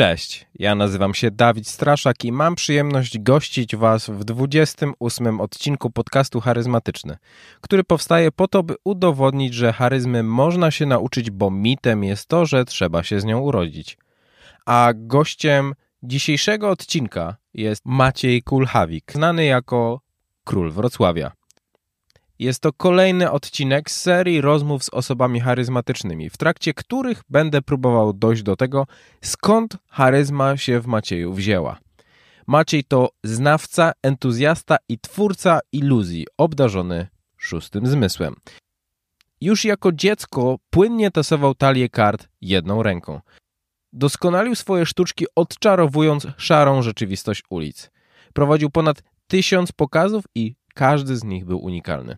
Cześć, ja nazywam się Dawid Straszak i mam przyjemność gościć Was w 28 odcinku podcastu Charyzmatyczny, który powstaje po to, by udowodnić, że charyzmy można się nauczyć, bo mitem jest to, że trzeba się z nią urodzić. A gościem dzisiejszego odcinka jest Maciej Kulhawik, znany jako Król Wrocławia. Jest to kolejny odcinek z serii rozmów z osobami charyzmatycznymi, w trakcie których będę próbował dojść do tego, skąd charyzma się w Macieju wzięła. Maciej to znawca, entuzjasta i twórca iluzji, obdarzony szóstym zmysłem. Już jako dziecko płynnie tasował talię kart jedną ręką. Doskonalił swoje sztuczki, odczarowując szarą rzeczywistość ulic. Prowadził ponad tysiąc pokazów i każdy z nich był unikalny.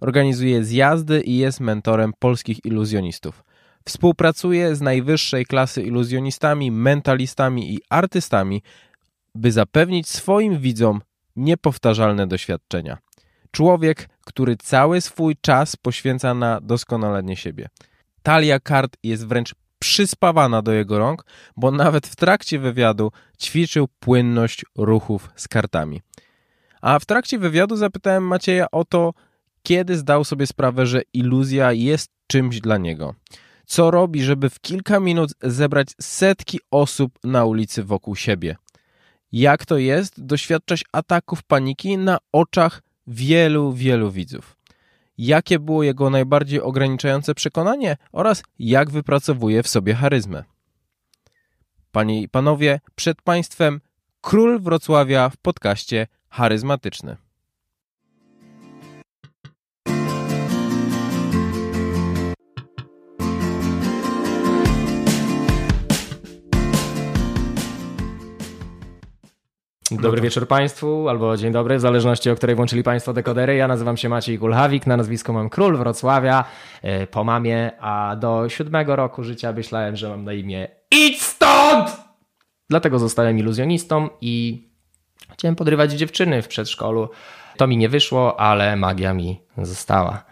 Organizuje zjazdy i jest mentorem polskich iluzjonistów. Współpracuje z najwyższej klasy iluzjonistami, mentalistami i artystami, by zapewnić swoim widzom niepowtarzalne doświadczenia. Człowiek, który cały swój czas poświęca na doskonalenie siebie. Talia kart jest wręcz przyspawana do jego rąk, bo nawet w trakcie wywiadu ćwiczył płynność ruchów z kartami. A w trakcie wywiadu zapytałem Macieja o to, kiedy zdał sobie sprawę, że iluzja jest czymś dla niego. Co robi, żeby w kilka minut zebrać setki osób na ulicy wokół siebie? Jak to jest doświadczać ataków paniki na oczach wielu, wielu widzów? Jakie było jego najbardziej ograniczające przekonanie oraz jak wypracowuje w sobie charyzmę? Panie i panowie, przed państwem król Wrocławia w podcaście charyzmatyczny. Dobry wieczór Państwu, albo dzień dobry, w zależności o której włączyli Państwo dekodery. Ja nazywam się Maciej Kulhawik, na nazwisko mam Król Wrocławia e, po mamie, a do siódmego roku życia myślałem, że mam na imię Idź stąd! Dlatego zostałem iluzjonistą i chciałem podrywać dziewczyny w przedszkolu. To mi nie wyszło, ale magia mi została.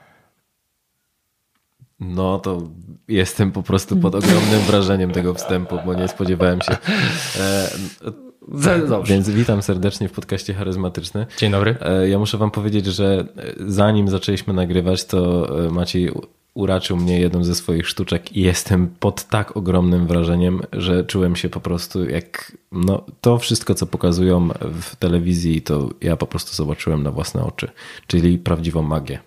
No to jestem po prostu pod ogromnym wrażeniem tego wstępu, bo nie spodziewałem się. E, Dobrze. Więc witam serdecznie w podcaście charyzmatyczny. Dzień dobry. E, ja muszę wam powiedzieć, że zanim zaczęliśmy nagrywać, to e, Maciej uraczył mnie jedną ze swoich sztuczek i jestem pod tak ogromnym wrażeniem, że czułem się po prostu jak no, to wszystko, co pokazują w telewizji, to ja po prostu zobaczyłem na własne oczy, czyli prawdziwą magię.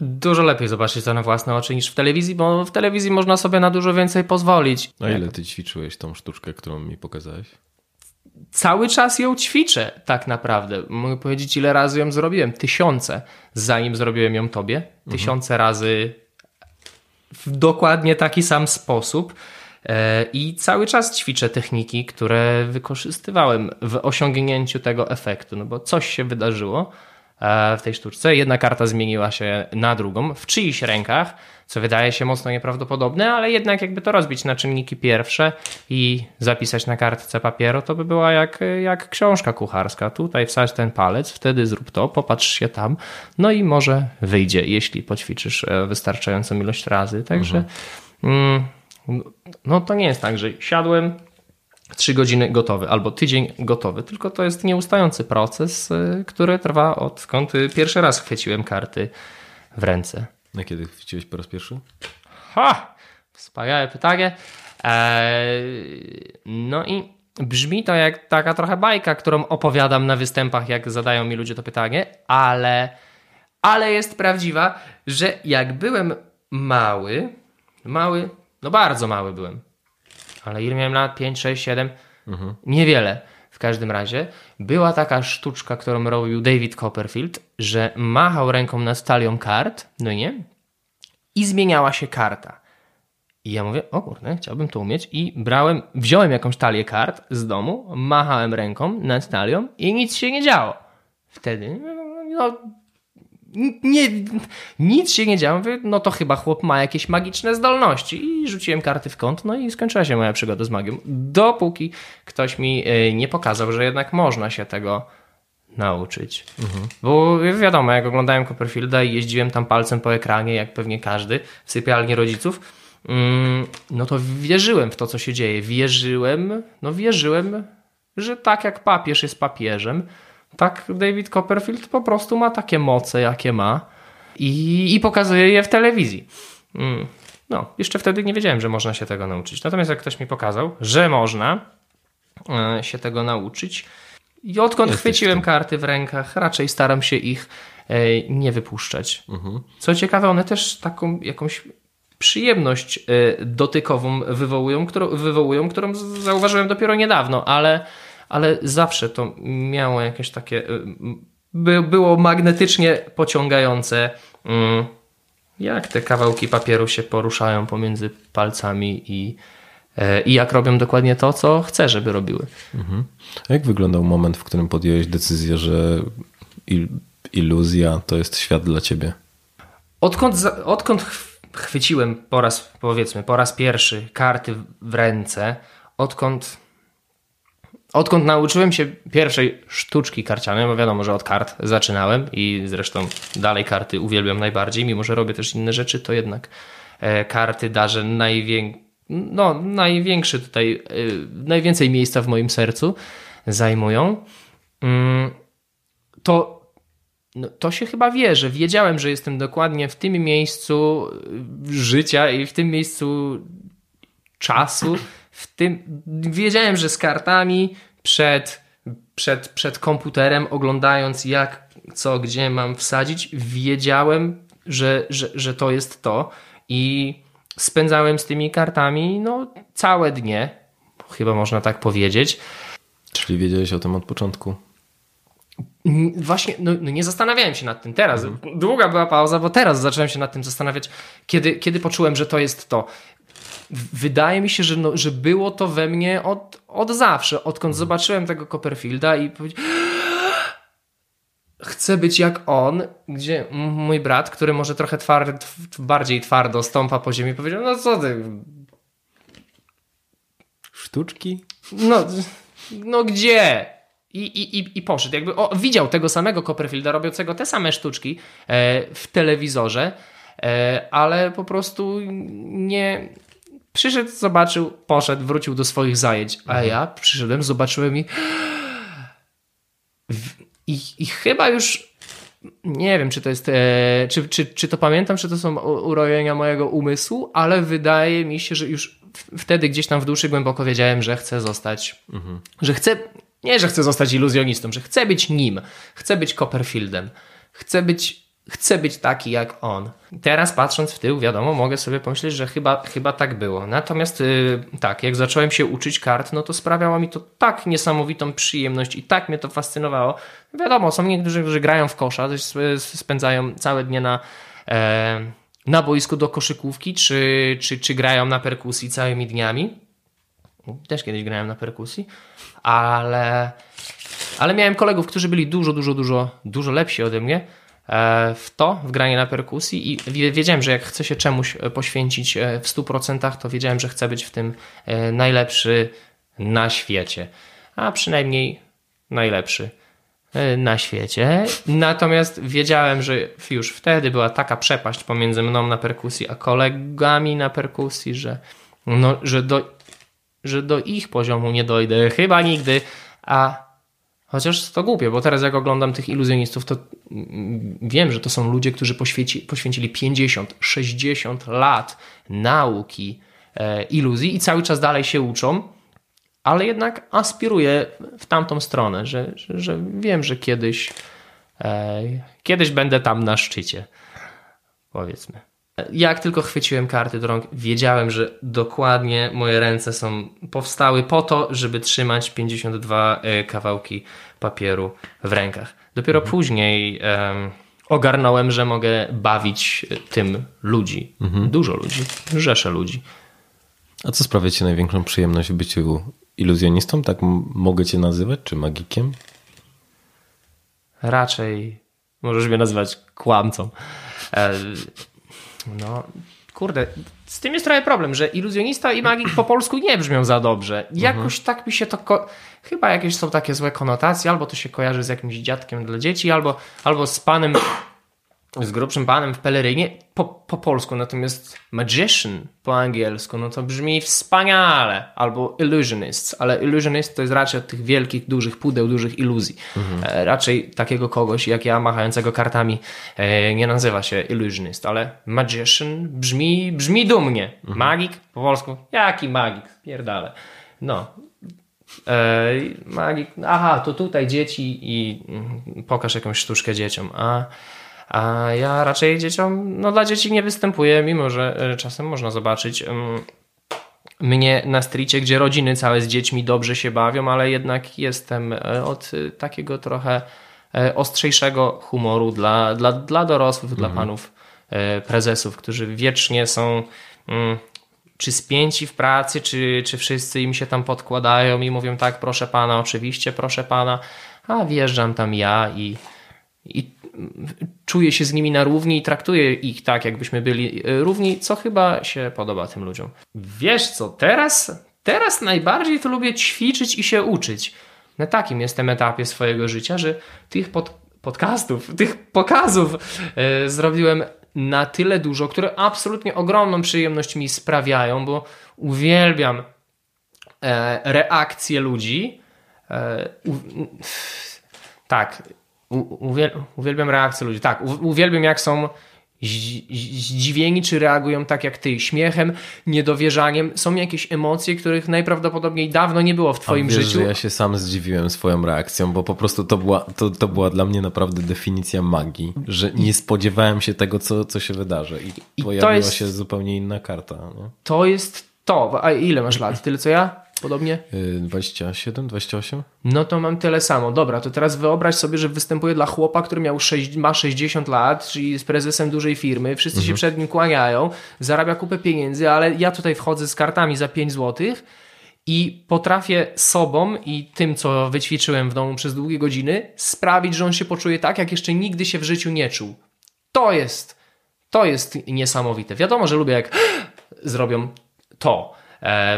Dużo lepiej zobaczyć to na własne oczy niż w telewizji, bo w telewizji można sobie na dużo więcej pozwolić. A ile ty ćwiczyłeś tą sztuczkę, którą mi pokazałeś? cały czas ją ćwiczę, tak naprawdę. Mogę powiedzieć, ile razy ją zrobiłem? Tysiące, zanim zrobiłem ją tobie. Mhm. Tysiące mhm. razy w dokładnie taki sam sposób. E, I cały czas ćwiczę techniki, które wykorzystywałem w osiągnięciu tego efektu, no bo coś się wydarzyło w tej sztuczce. Jedna karta zmieniła się na drugą w czyichś rękach, co wydaje się mocno nieprawdopodobne, ale jednak jakby to rozbić na czynniki pierwsze i zapisać na kartce papieru, to by była jak, jak książka kucharska. Tutaj wsadź ten palec, wtedy zrób to, popatrz się tam, no i może wyjdzie, jeśli poćwiczysz e, wystarczającą ilość razy. Także mhm. mm, no to nie jest tak, że siadłem, trzy godziny gotowy albo tydzień gotowy, tylko to jest nieustający proces, y, który trwa odkąd pierwszy raz chwyciłem karty w ręce. Na kiedy chwyciłeś po raz pierwszy? Ha! Wspaniałe pytanie. Eee, no i brzmi to jak taka trochę bajka, którą opowiadam na występach, jak zadają mi ludzie to pytanie, ale, ale jest prawdziwa, że jak byłem mały, mały, no bardzo mały byłem, ale ile miałem lat? 5, 6, 7? Mhm. Niewiele. W każdym razie była taka sztuczka, którą robił David Copperfield, że machał ręką nad talią kart, no nie? I zmieniała się karta. I ja mówię, o kurde, chciałbym to umieć. I brałem, wziąłem jakąś talię kart z domu, machałem ręką nad talią i nic się nie działo. Wtedy, no, nie, nic się nie działo. Mówię, no to chyba chłop ma jakieś magiczne zdolności. I rzuciłem karty w kąt, no i skończyła się moja przygoda z magią. Dopóki ktoś mi e, nie pokazał, że jednak można się tego nauczyć. Mhm. Bo wiadomo, jak oglądałem Copperfielda i jeździłem tam palcem po ekranie, jak pewnie każdy, w sypialni rodziców, mm, no to wierzyłem w to, co się dzieje. Wierzyłem, no wierzyłem, że tak jak papież jest papieżem, tak David Copperfield po prostu ma takie moce, jakie ma i, i pokazuje je w telewizji. Mm. No, jeszcze wtedy nie wiedziałem, że można się tego nauczyć. Natomiast jak ktoś mi pokazał, że można e, się tego nauczyć, i odkąd Jesteś chwyciłem tu. karty w rękach, raczej staram się ich e, nie wypuszczać. Mhm. Co ciekawe, one też taką jakąś przyjemność e, dotykową wywołują, którą, wywołują, którą zauważyłem dopiero niedawno, ale, ale zawsze to miało jakieś takie. By, było magnetycznie pociągające. Mm, jak te kawałki papieru się poruszają pomiędzy palcami i, e, i jak robią dokładnie to, co chcę, żeby robiły. Mhm. A jak wyglądał moment, w którym podjąłeś decyzję, że iluzja to jest świat dla ciebie? Odkąd, odkąd chwyciłem po raz, powiedzmy, po raz pierwszy karty w ręce, odkąd Odkąd nauczyłem się pierwszej sztuczki karcianej, bo wiadomo, że od kart zaczynałem i zresztą dalej karty uwielbiam najbardziej, mimo że robię też inne rzeczy, to jednak e, karty darzę najwię... no, największy tutaj, e, najwięcej miejsca w moim sercu zajmują. Mm, to, no, to się chyba wie, że wiedziałem, że jestem dokładnie w tym miejscu życia i w tym miejscu czasu, w tym wiedziałem, że z kartami przed, przed, przed komputerem, oglądając jak, co, gdzie mam wsadzić, wiedziałem, że, że, że to jest to i spędzałem z tymi kartami no, całe dnie, chyba można tak powiedzieć. Czyli wiedziałeś o tym od początku? Właśnie, no, no, nie zastanawiałem się nad tym teraz. Mhm. Długa była pauza, bo teraz zacząłem się nad tym zastanawiać, kiedy, kiedy poczułem, że to jest to wydaje mi się, że, no, że było to we mnie od, od zawsze, odkąd zobaczyłem tego Copperfielda i powiedziałem chcę być jak on, gdzie mój brat, który może trochę tward, bardziej twardo stąpa po ziemi, powiedział, no co ty... Sztuczki? No, no gdzie? I, i, i poszedł. Jakby o, widział tego samego Copperfielda robiącego te same sztuczki e, w telewizorze, e, ale po prostu nie, Przyszedł, zobaczył, poszedł, wrócił do swoich zajęć. A mhm. ja przyszedłem, zobaczyłem i... I, i chyba już nie wiem, czy to jest, e, czy, czy, czy to pamiętam, czy to są urojenia mojego umysłu, ale wydaje mi się, że już wtedy gdzieś tam w duszy głęboko wiedziałem, że chcę zostać, mhm. że chcę, nie, że chcę zostać iluzjonistą, że chcę być nim, chcę być Copperfieldem, chcę być chcę być taki jak on. Teraz patrząc w tył, wiadomo, mogę sobie pomyśleć, że chyba, chyba tak było. Natomiast yy, tak, jak zacząłem się uczyć kart, no to sprawiało mi to tak niesamowitą przyjemność i tak mnie to fascynowało. Wiadomo, są niektórzy, którzy grają w kosza, spędzają całe dnie na, e, na boisku do koszykówki, czy, czy, czy grają na perkusji całymi dniami. Też kiedyś grałem na perkusji, ale, ale miałem kolegów, którzy byli dużo, dużo, dużo, dużo lepsi ode mnie w to, w granie na perkusji i wiedziałem, że jak chcę się czemuś e, poświęcić e, w 100%, to wiedziałem, że chcę być w tym najlepszy na świecie, a przynajmniej najlepszy na świecie. Natomiast wiedziałem, że już wtedy była taka przepaść pomiędzy mną na perkusji, a kolegami na perkusji, że, no, że, do, że do ich poziomu nie dojdę chyba nigdy, a Chociaż to głupie, bo teraz jak oglądam tych iluzjonistów, to wiem, że to są ludzie, którzy poświęci, poświęcili 50, 60 lat nauki e, iluzji i cały czas dalej się uczą, ale jednak aspiruję w tamtą stronę, że, że, że wiem, że kiedyś, e, kiedyś będę tam na szczycie. Powiedzmy. Jak tylko chwyciłem karty do rąk, wiedziałem, że dokładnie moje ręce są powstały po to, żeby trzymać 52 e, kawałki papieru w rękach. Dopiero mhm. później um, ogarnąłem, że mogę bawić tym ludzi. Mhm. Dużo ludzi, rzesze ludzi. A co sprawia Ci największą przyjemność w byciu iluzjonistą? Tak mogę Cię nazywać, czy magikiem? Raczej możesz mnie nazywać kłamcą. E, no, kurde, z tym jest trochę problem, że iluzjonista i magik po polsku nie brzmią za dobrze. Jakoś mhm. tak mi się to. Ko- Chyba jakieś są takie złe konotacje, albo to się kojarzy z jakimś dziadkiem dla dzieci, albo, albo z panem z grubszym panem w pelerynie po, po polsku, natomiast magician po angielsku, no to brzmi wspaniale, albo illusionist, ale illusionist to jest raczej od tych wielkich, dużych pudeł, dużych iluzji. Mhm. Raczej takiego kogoś jak ja machającego kartami e, nie nazywa się illusionist, ale magician brzmi, brzmi dumnie. Mhm. Magik po polsku, jaki magik, pierdale. No, e, magik, aha, to tutaj dzieci i mm, pokaż jakąś sztuczkę dzieciom. A a ja raczej dzieciom, no dla dzieci nie występuję, mimo że e, czasem można zobaczyć mnie na stricie, gdzie rodziny całe z dziećmi dobrze się bawią, ale jednak jestem e, od e, takiego trochę ostrzejszego humoru dla, dla, dla dorosłych, mhm. dla panów prezesów, którzy wiecznie są mm, czy spięci w pracy, czy, czy wszyscy im się tam podkładają i mówią tak, proszę pana, oczywiście, proszę pana, a wjeżdżam tam ja i, i czuję się z nimi na równi i traktuję ich tak, jakbyśmy byli e, równi, co chyba się podoba tym ludziom. Wiesz co, teraz, teraz najbardziej to lubię ćwiczyć i się uczyć. Na takim jestem etapie swojego życia, że tych pod, podcastów, tych pokazów e, zrobiłem na tyle dużo, które absolutnie ogromną przyjemność mi sprawiają, bo uwielbiam e, reakcje ludzi. E, u, tak, uwielbiam reakcje ludzi. Tak, uwielbiam jak są zdziwieni, czy reagują tak jak ty, śmiechem, niedowierzaniem. Są jakieś emocje, których najprawdopodobniej dawno nie było w twoim A wiesz, życiu. Że ja się sam zdziwiłem swoją reakcją, bo po prostu to była, to, to była dla mnie naprawdę definicja magii, że nie spodziewałem się tego, co, co się wydarzy i, I pojawiła jest, się zupełnie inna karta. Nie? To jest to. A ile masz lat? Tyle co ja? Podobnie? 27, 28? No to mam tyle samo. Dobra, to teraz wyobraź sobie, że występuje dla chłopa, który miał 6, ma 60 lat, czyli jest prezesem dużej firmy, wszyscy mhm. się przed nim kłaniają, zarabia kupę pieniędzy, ale ja tutaj wchodzę z kartami za 5 złotych i potrafię sobą i tym, co wyćwiczyłem w domu przez długie godziny, sprawić, że on się poczuje tak, jak jeszcze nigdy się w życiu nie czuł. To jest, to jest niesamowite. Wiadomo, że lubię, jak zrobią to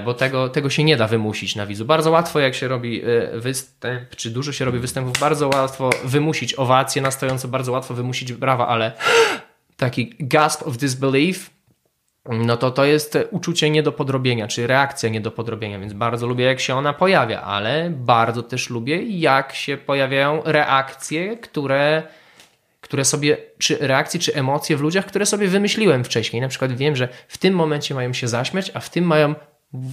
bo tego, tego się nie da wymusić na widzu. Bardzo łatwo, jak się robi e, występ, czy dużo się robi występów, bardzo łatwo wymusić owacje na stojąco, bardzo łatwo wymusić brawa, ale taki gasp of disbelief, no to to jest uczucie nie do podrobienia, czy reakcja nie do podrobienia, więc bardzo lubię, jak się ona pojawia, ale bardzo też lubię, jak się pojawiają reakcje, które które sobie, czy reakcje, czy emocje w ludziach, które sobie wymyśliłem wcześniej. Na przykład wiem, że w tym momencie mają się zaśmiać, a w tym mają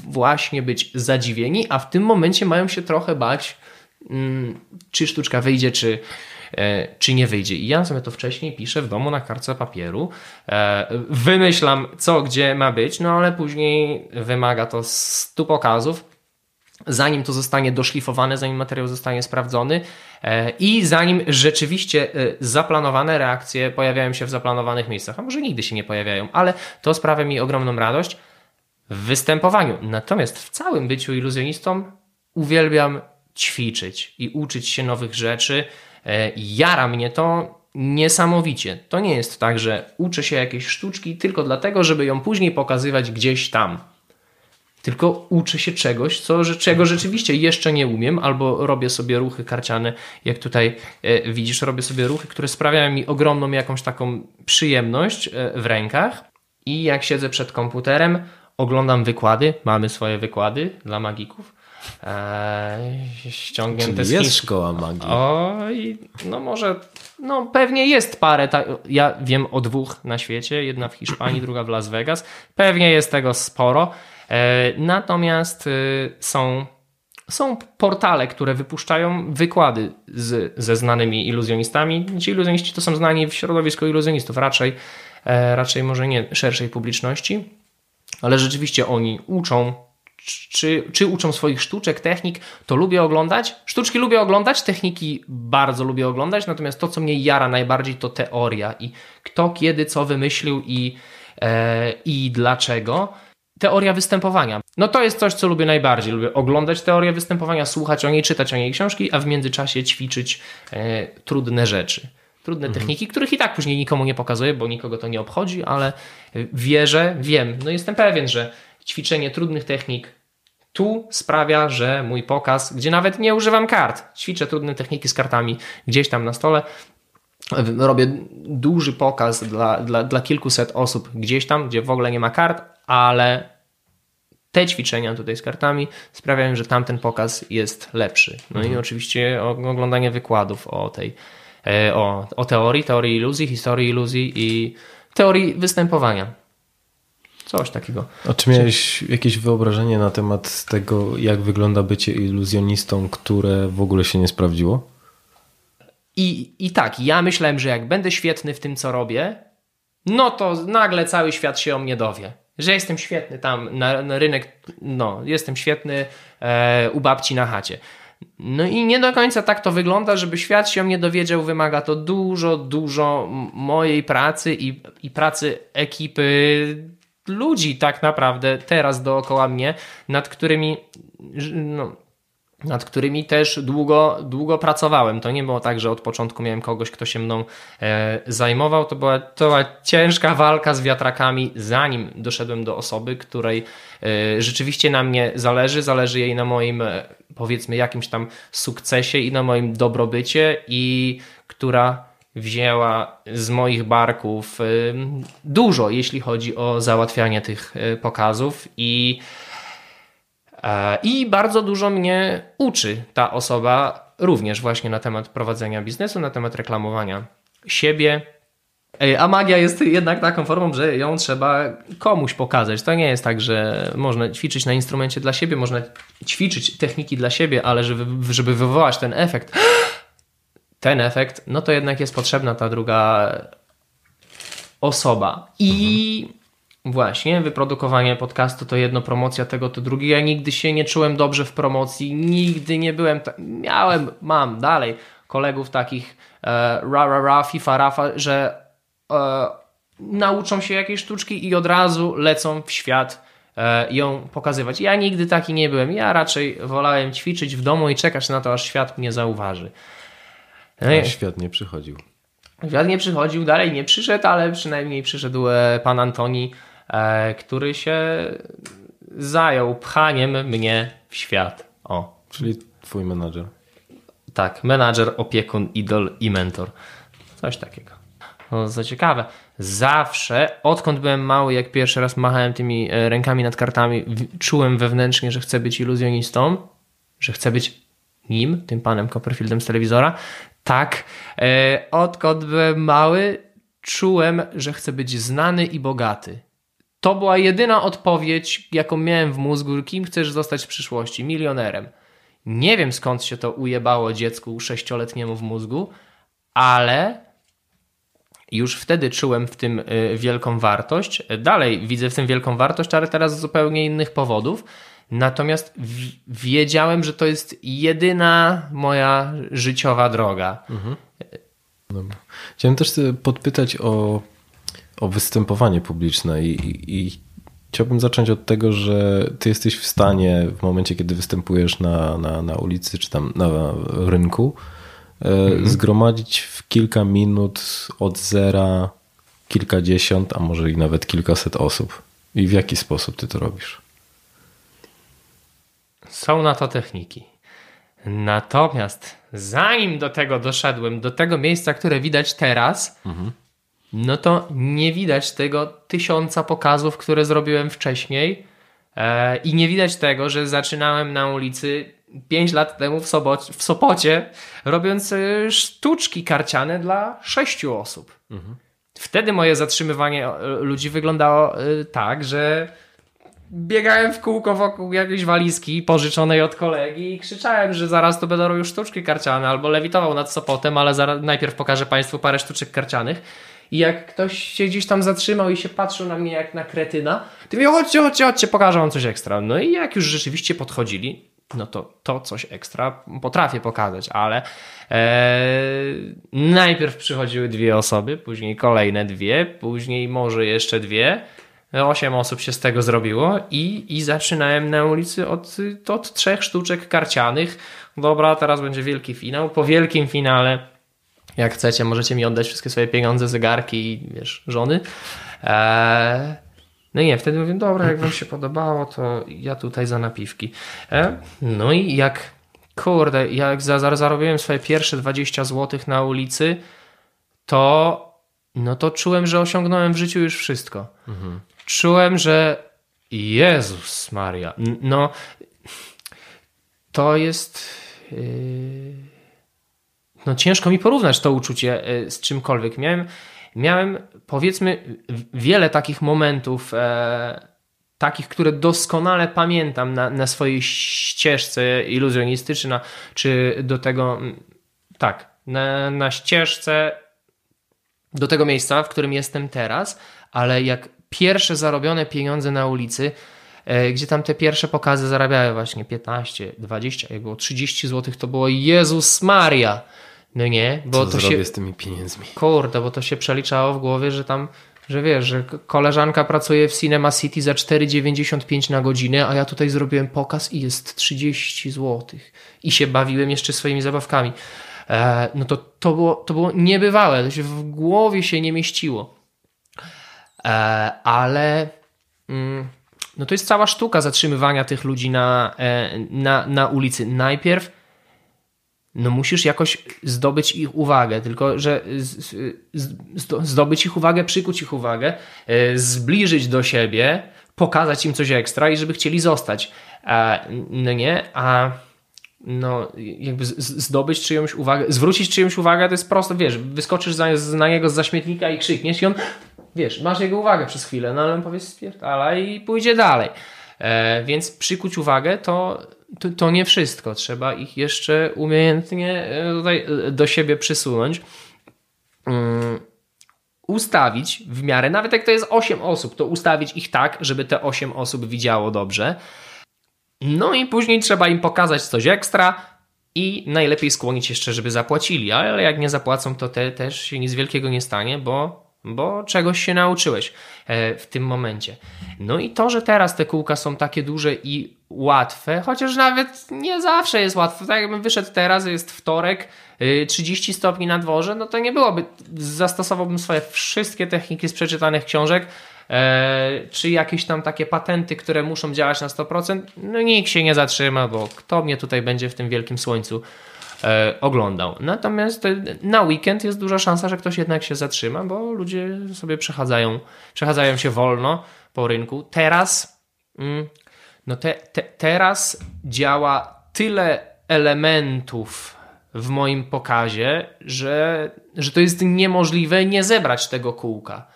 właśnie być zadziwieni, a w tym momencie mają się trochę bać, mm, czy sztuczka wyjdzie, czy, e, czy nie wyjdzie. I ja sobie to wcześniej piszę w domu na kartce papieru, e, wymyślam co, gdzie ma być, no ale później wymaga to stu pokazów, zanim to zostanie doszlifowane, zanim materiał zostanie sprawdzony e, i zanim rzeczywiście zaplanowane reakcje pojawiają się w zaplanowanych miejscach, a może nigdy się nie pojawiają, ale to sprawia mi ogromną radość w występowaniu. Natomiast w całym byciu iluzjonistą uwielbiam ćwiczyć i uczyć się nowych rzeczy. E, jara mnie to niesamowicie. To nie jest tak, że uczę się jakiejś sztuczki tylko dlatego, żeby ją później pokazywać gdzieś tam. Tylko uczę się czegoś, co, czego rzeczywiście jeszcze nie umiem, albo robię sobie ruchy karciane, jak tutaj e, widzisz, robię sobie ruchy, które sprawiają mi ogromną jakąś taką przyjemność e, w rękach. I jak siedzę przed komputerem, oglądam wykłady, mamy swoje wykłady dla magików. Eee, ściągnięte Czyli jest szkoła magii. Oj, no może, no pewnie jest parę, ta, ja wiem o dwóch na świecie, jedna w Hiszpanii, druga w Las Vegas, pewnie jest tego sporo, eee, natomiast y, są, są portale, które wypuszczają wykłady z, ze znanymi iluzjonistami, ci iluzjoniści to są znani w środowisku iluzjonistów, raczej, e, raczej może nie szerszej publiczności, ale rzeczywiście oni uczą, czy, czy uczą swoich sztuczek, technik, to lubię oglądać. Sztuczki lubię oglądać, techniki bardzo lubię oglądać, natomiast to, co mnie jara najbardziej, to teoria i kto, kiedy, co wymyślił i, e, i dlaczego. Teoria występowania. No to jest coś, co lubię najbardziej. Lubię oglądać teorię występowania, słuchać o niej, czytać o niej książki, a w międzyczasie ćwiczyć e, trudne rzeczy trudne mhm. techniki, których i tak później nikomu nie pokazuję, bo nikogo to nie obchodzi, ale wierzę, wiem, no jestem pewien, że ćwiczenie trudnych technik tu sprawia, że mój pokaz, gdzie nawet nie używam kart, ćwiczę trudne techniki z kartami gdzieś tam na stole, robię duży pokaz dla, dla, dla kilkuset osób gdzieś tam, gdzie w ogóle nie ma kart, ale te ćwiczenia tutaj z kartami sprawiają, że tamten pokaz jest lepszy. No mhm. i oczywiście oglądanie wykładów o tej, o, o teorii, teorii iluzji, historii iluzji i teorii występowania. Coś takiego. A czy miałeś jakieś wyobrażenie na temat tego, jak wygląda bycie iluzjonistą, które w ogóle się nie sprawdziło? I, I tak, ja myślałem, że jak będę świetny w tym, co robię, no to nagle cały świat się o mnie dowie. Że jestem świetny tam na, na rynek, no, jestem świetny e, u babci na chacie. No i nie do końca tak to wygląda, żeby świat się o mnie dowiedział, wymaga to dużo, dużo mojej pracy i, i pracy ekipy ludzi tak naprawdę teraz dookoła mnie, nad którymi no, nad którymi też długo, długo pracowałem. To nie było tak, że od początku miałem kogoś, kto się mną e, zajmował. To była, to była ciężka walka z wiatrakami, zanim doszedłem do osoby, której e, rzeczywiście na mnie zależy. Zależy jej na moim, e, powiedzmy, jakimś tam sukcesie i na moim dobrobycie, i która wzięła z moich barków e, dużo, jeśli chodzi o załatwianie tych e, pokazów i I bardzo dużo mnie uczy ta osoba również właśnie na temat prowadzenia biznesu, na temat reklamowania siebie. A magia jest jednak taką formą, że ją trzeba komuś pokazać. To nie jest tak, że można ćwiczyć na instrumencie dla siebie, można ćwiczyć techniki dla siebie, ale żeby, żeby wywołać ten efekt, ten efekt, no to jednak jest potrzebna ta druga osoba. I mhm Właśnie, wyprodukowanie podcastu to jedno, promocja tego to drugie. Ja nigdy się nie czułem dobrze w promocji, nigdy nie byłem, miałem, mam dalej kolegów takich e, ra, ra, ra, fifa, rafa, że e, nauczą się jakiejś sztuczki i od razu lecą w świat e, ją pokazywać. Ja nigdy taki nie byłem. Ja raczej wolałem ćwiczyć w domu i czekać na to, aż świat mnie zauważy. A świat nie przychodził. Świat nie przychodził, dalej nie przyszedł, ale przynajmniej przyszedł e, pan Antoni, który się zajął pchaniem mnie w świat. O. Czyli twój menadżer. Tak, menadżer, opiekun, idol i mentor. Coś takiego. No, co ciekawe, zawsze, odkąd byłem mały, jak pierwszy raz machałem tymi e, rękami nad kartami, czułem wewnętrznie, że chcę być iluzjonistą, że chcę być nim, tym panem Copperfieldem z telewizora. Tak, e, odkąd byłem mały, czułem, że chcę być znany i bogaty. To była jedyna odpowiedź, jaką miałem w mózgu, kim chcesz zostać w przyszłości, milionerem. Nie wiem skąd się to ujebało dziecku sześcioletniemu w mózgu, ale już wtedy czułem w tym y, wielką wartość. Dalej widzę w tym wielką wartość, ale teraz z zupełnie innych powodów. Natomiast wiedziałem, że to jest jedyna moja życiowa droga. Mhm. Dobra. Chciałem też podpytać o o występowanie publiczne i, i, i chciałbym zacząć od tego, że ty jesteś w stanie w momencie, kiedy występujesz na, na, na ulicy czy tam na rynku, mhm. zgromadzić w kilka minut od zera kilkadziesiąt, a może i nawet kilkaset osób. I w jaki sposób ty to robisz? Są na to techniki. Natomiast zanim do tego doszedłem, do tego miejsca, które widać teraz, mhm no to nie widać tego tysiąca pokazów, które zrobiłem wcześniej. E, I nie widać tego, że zaczynałem na ulicy 5 lat temu w, Sobocie, w Sopocie, robiąc e, sztuczki karciane dla sześciu osób. Mhm. Wtedy moje zatrzymywanie e, ludzi wyglądało tak, że biegałem w kółko wokół jakiejś walizki pożyczonej od kolegi i krzyczałem, że zaraz to będą robił sztuczki karciane albo lewitował nad Sopotem, ale zaraz, najpierw pokażę Państwu parę sztuczek karcianych. I jak ktoś się gdzieś tam zatrzymał i się patrzył na mnie jak na kretyna, to mówię, chodźcie, chodźcie, chodźcie, pokażę wam coś ekstra. No i jak już rzeczywiście podchodzili, no to to coś ekstra potrafię pokazać, ale e, najpierw przychodziły dwie osoby, później kolejne dwie, później może jeszcze dwie. Osiem osób się z tego zrobiło i, i zaczynałem na ulicy od, od trzech sztuczek karcianych. Dobra, teraz będzie wielki finał. Po wielkim finale jak chcecie, możecie mi oddać wszystkie swoje pieniądze, zegarki i wiesz, żony. Eee, no i nie, wtedy mówię, dobra, jak wam się podobało, to ja tutaj za napiwki. Eee, no i jak, kurde, jak za, za, zarobiłem swoje pierwsze 20 zł na ulicy, to, no to czułem, że osiągnąłem w życiu już wszystko. Mhm. Czułem, że Jezus Maria, no to jest. Yy, no ciężko mi porównać to uczucie yy, z czymkolwiek. Miałem, miałem powiedzmy wiele takich momentów, e, takich, które doskonale pamiętam na, na swojej ścieżce iluzjonistycznej, czy do tego, tak, na, na ścieżce do tego miejsca, w którym jestem teraz, ale jak pierwsze zarobione pieniądze na ulicy, e, gdzie tam te pierwsze pokazy zarabiały właśnie 15, 20, jak było 30 zł, to było Jezus Maria. No nie, bo Co to się. z tymi pieniędzmi? Kurde, bo to się przeliczało w głowie, że tam, że wiesz, że koleżanka pracuje w Cinema City za 4,95 na godzinę, a ja tutaj zrobiłem pokaz i jest 30 zł. I się bawiłem jeszcze swoimi zabawkami. E, no to, to, było, to było niebywałe, to się w głowie się nie mieściło. E, ale mm, no to jest cała sztuka zatrzymywania tych ludzi na, e, na, na ulicy. Najpierw no musisz jakoś zdobyć ich uwagę, tylko że zdobyć ich uwagę, przykuć ich uwagę, e, zbliżyć do siebie, pokazać im coś ekstra i żeby chcieli zostać. No nie, a no, jakby zdobyć czyjąś uwagę, zwrócić czyjąś uwagę, to jest prosto, wiesz, wyskoczysz na niego z zaśmietnika i krzykniesz i on, wiesz, masz jego uwagę przez chwilę, no ale on powie spierdala i pójdzie dalej. E, więc przykuć uwagę to, to, to, nie wszystko, trzeba ich jeszcze umiejętnie e, e, do siebie przysunąć. Um, ustawić w miarę, nawet jak to jest 8 osób, to ustawić ich tak, żeby te 8 osób widziało dobrze. No i później trzeba im pokazać coś ekstra i najlepiej skłonić jeszcze, żeby zapłacili, ale jak nie zapłacą, to te, też się nic wielkiego nie stanie, bo, bo czegoś się nauczyłeś e, w tym momencie. No i to, że teraz te kółka są takie duże i łatwe, chociaż nawet nie zawsze jest łatwe. Tak jakbym wyszedł teraz, jest wtorek, 30 e, stopni na dworze, no to nie byłoby, zastosowałbym swoje wszystkie techniki z przeczytanych książek, E, czy jakieś tam takie patenty, które muszą działać na 100%, no nikt się nie zatrzyma, bo kto mnie tutaj będzie w tym wielkim słońcu oglądał. Natomiast e, na weekend jest duża szansa, że ktoś jednak się zatrzyma, bo ludzie sobie przechadzają, przechadzają się wolno po rynku. Teraz, mm, no te, te, teraz działa tyle elementów w moim pokazie, że, że to jest niemożliwe nie zebrać tego kółka.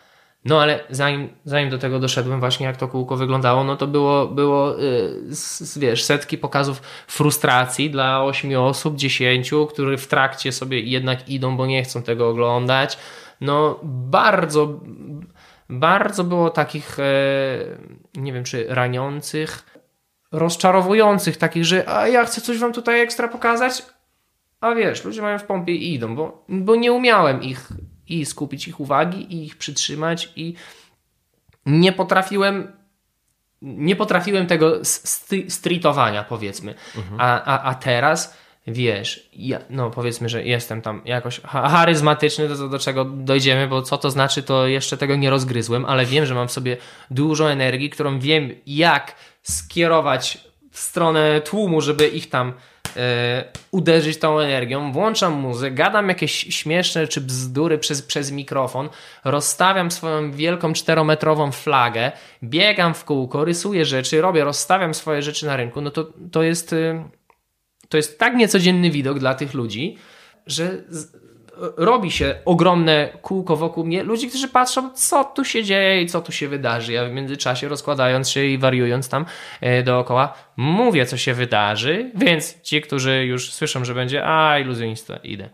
No ale zanim, zanim do tego doszedłem właśnie jak to kółko wyglądało, no to było, było yy, wiesz, setki pokazów frustracji dla ośmiu osób, dziesięciu, które w trakcie sobie jednak idą, bo nie chcą tego oglądać. No bardzo, bardzo było takich, yy, nie wiem czy raniących, rozczarowujących, takich, że a ja chcę coś wam tutaj ekstra pokazać, a wiesz, ludzie mają w pompie i idą, bo, bo nie umiałem ich i skupić ich uwagi i ich przytrzymać i nie potrafiłem nie potrafiłem tego streetowania powiedzmy, mhm. a, a, a teraz wiesz, ja, no powiedzmy, że jestem tam jakoś charyzmatyczny, do, do czego dojdziemy, bo co to znaczy, to jeszcze tego nie rozgryzłem, ale wiem, że mam w sobie dużo energii, którą wiem jak skierować w stronę tłumu, żeby ich tam uderzyć tą energią, włączam muzykę, gadam jakieś śmieszne czy bzdury przez, przez mikrofon, rozstawiam swoją wielką czterometrową flagę, biegam w kółko, rysuję rzeczy, robię, rozstawiam swoje rzeczy na rynku, no to, to jest y, to jest tak niecodzienny widok dla tych ludzi, że robi się ogromne kółko wokół mnie ludzi, którzy patrzą, co tu się dzieje i co tu się wydarzy. Ja w międzyczasie rozkładając się i wariując tam e, dookoła, mówię, co się wydarzy, więc ci, którzy już słyszą, że będzie, a iluzjonista, idę,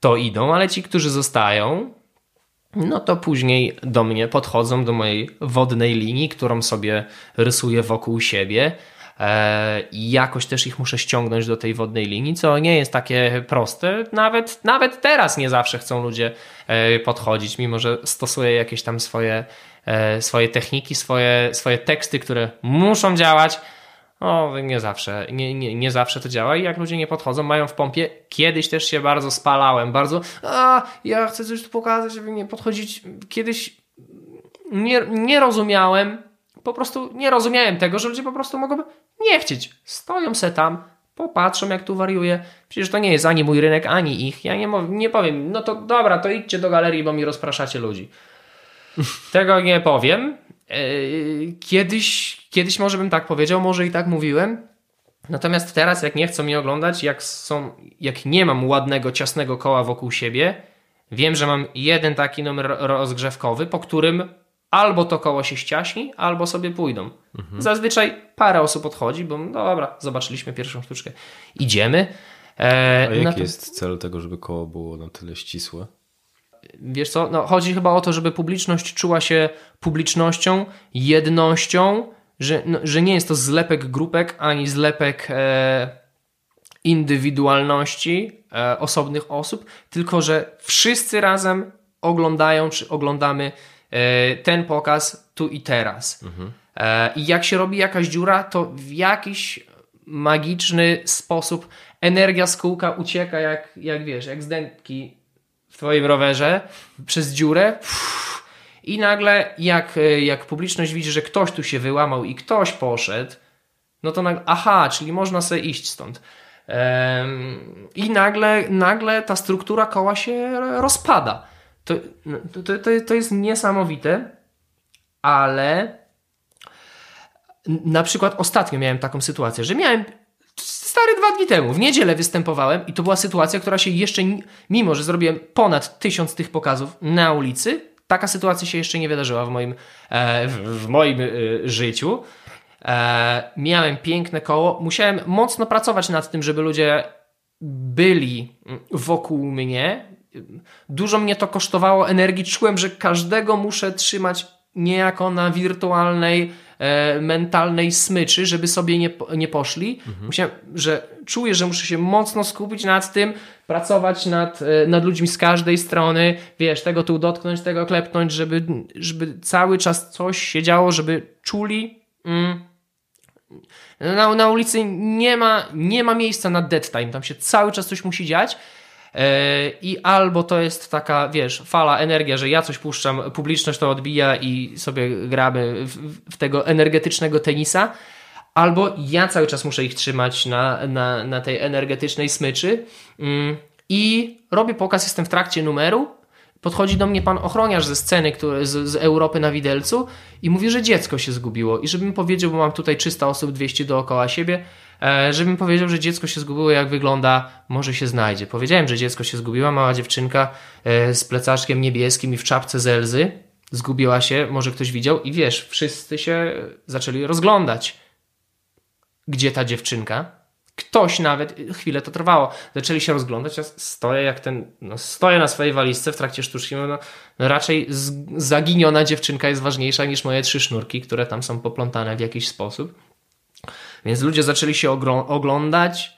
to idą, ale ci, którzy zostają, no to później do mnie podchodzą, do mojej wodnej linii, którą sobie rysuję wokół siebie i jakoś też ich muszę ściągnąć do tej wodnej linii, co nie jest takie proste. Nawet, nawet teraz nie zawsze chcą ludzie e, podchodzić, mimo że stosuję jakieś tam swoje, e, swoje techniki, swoje, swoje teksty, które muszą działać. O, nie zawsze, nie, nie, nie zawsze to działa i jak ludzie nie podchodzą, mają w pompie. Kiedyś też się bardzo spalałem, bardzo, a ja chcę coś tu pokazać, żeby nie podchodzić. Kiedyś nie, nie rozumiałem, po prostu nie rozumiałem tego, że ludzie po prostu mogą nie chcieć. Stoją se tam, popatrzą jak tu wariuję. Przecież to nie jest ani mój rynek, ani ich. Ja nie, nie powiem, no to dobra, to idźcie do galerii, bo mi rozpraszacie ludzi. Tego nie powiem. E, kiedyś, kiedyś może bym tak powiedział, może i tak mówiłem. Natomiast teraz, jak nie chcą mnie oglądać, jak, są, jak nie mam ładnego, ciasnego koła wokół siebie, wiem, że mam jeden taki numer rozgrzewkowy, po którym albo to koło się ściaśni, albo sobie pójdą. Mhm. Zazwyczaj parę osób odchodzi, bo no dobra, zobaczyliśmy pierwszą sztuczkę. Idziemy. E, A jaki jest cel tego, żeby koło było na tyle ścisłe? Wiesz co, no, chodzi chyba o to, żeby publiczność czuła się publicznością, jednością, że, no, że nie jest to zlepek grupek, ani zlepek e, indywidualności e, osobnych osób, tylko że wszyscy razem oglądają czy oglądamy ten pokaz tu i teraz. Mhm. E, I jak się robi jakaś dziura, to w jakiś magiczny sposób energia z kółka ucieka jak, jak wiesz, jak z dętki w twoim rowerze przez dziurę. I nagle, jak, jak publiczność widzi, że ktoś tu się wyłamał i ktoś poszedł, no to nagle, aha, czyli można sobie iść stąd. I nagle, nagle ta struktura koła się rozpada. To, to, to, to jest niesamowite, ale na przykład ostatnio miałem taką sytuację, że miałem stary dwa dni temu, w niedzielę występowałem i to była sytuacja, która się jeszcze, mimo że zrobiłem ponad tysiąc tych pokazów na ulicy, taka sytuacja się jeszcze nie wydarzyła w moim, e, w, moim e, życiu. E, miałem piękne koło, musiałem mocno pracować nad tym, żeby ludzie byli wokół mnie. Dużo mnie to kosztowało energii. Czułem, że każdego muszę trzymać niejako na wirtualnej, e, mentalnej smyczy, żeby sobie nie, nie poszli. Mhm. Musiałem, że czuję, że muszę się mocno skupić nad tym, pracować nad, e, nad ludźmi z każdej strony, wiesz, tego tu dotknąć, tego klepnąć, żeby, żeby cały czas coś się działo, żeby czuli. Mm, na, na ulicy nie ma, nie ma miejsca na dead time, tam się cały czas coś musi dziać. E, I albo to jest taka, wiesz, fala, energia, że ja coś puszczam, publiczność to odbija i sobie gramy w, w tego energetycznego tenisa, albo ja cały czas muszę ich trzymać na, na, na tej energetycznej smyczy. Mm, I robię pokaz, jestem w trakcie numeru, podchodzi do mnie pan ochroniarz ze sceny który, z, z, Europy na widelcu i mówi, że dziecko się zgubiło i żebym powiedział, bo mam tutaj 300 osób, 200 dookoła siebie, e, żebym powiedział, że dziecko się zgubiło, jak wygląda, może się znajdzie. Powiedziałem, że dziecko się zgubiło, mała dziewczynka e, z plecaczkiem niebieskim i w czapce z Elzy, zgubiła się, może ktoś widział i wiesz, wszyscy się zaczęli rozglądać. Gdzie ta dziewczynka? Ktoś nawet, chwilę to trwało, zaczęli się rozglądać, ja stoję jak ten, no stoję na swojej walizce w trakcie sztuczki, no, no raczej z, zaginiona dziewczynka jest ważniejsza niż moje trzy sznurki, które tam są poplątane w jakiś sposób. Więc ludzie zaczęli się oglądać,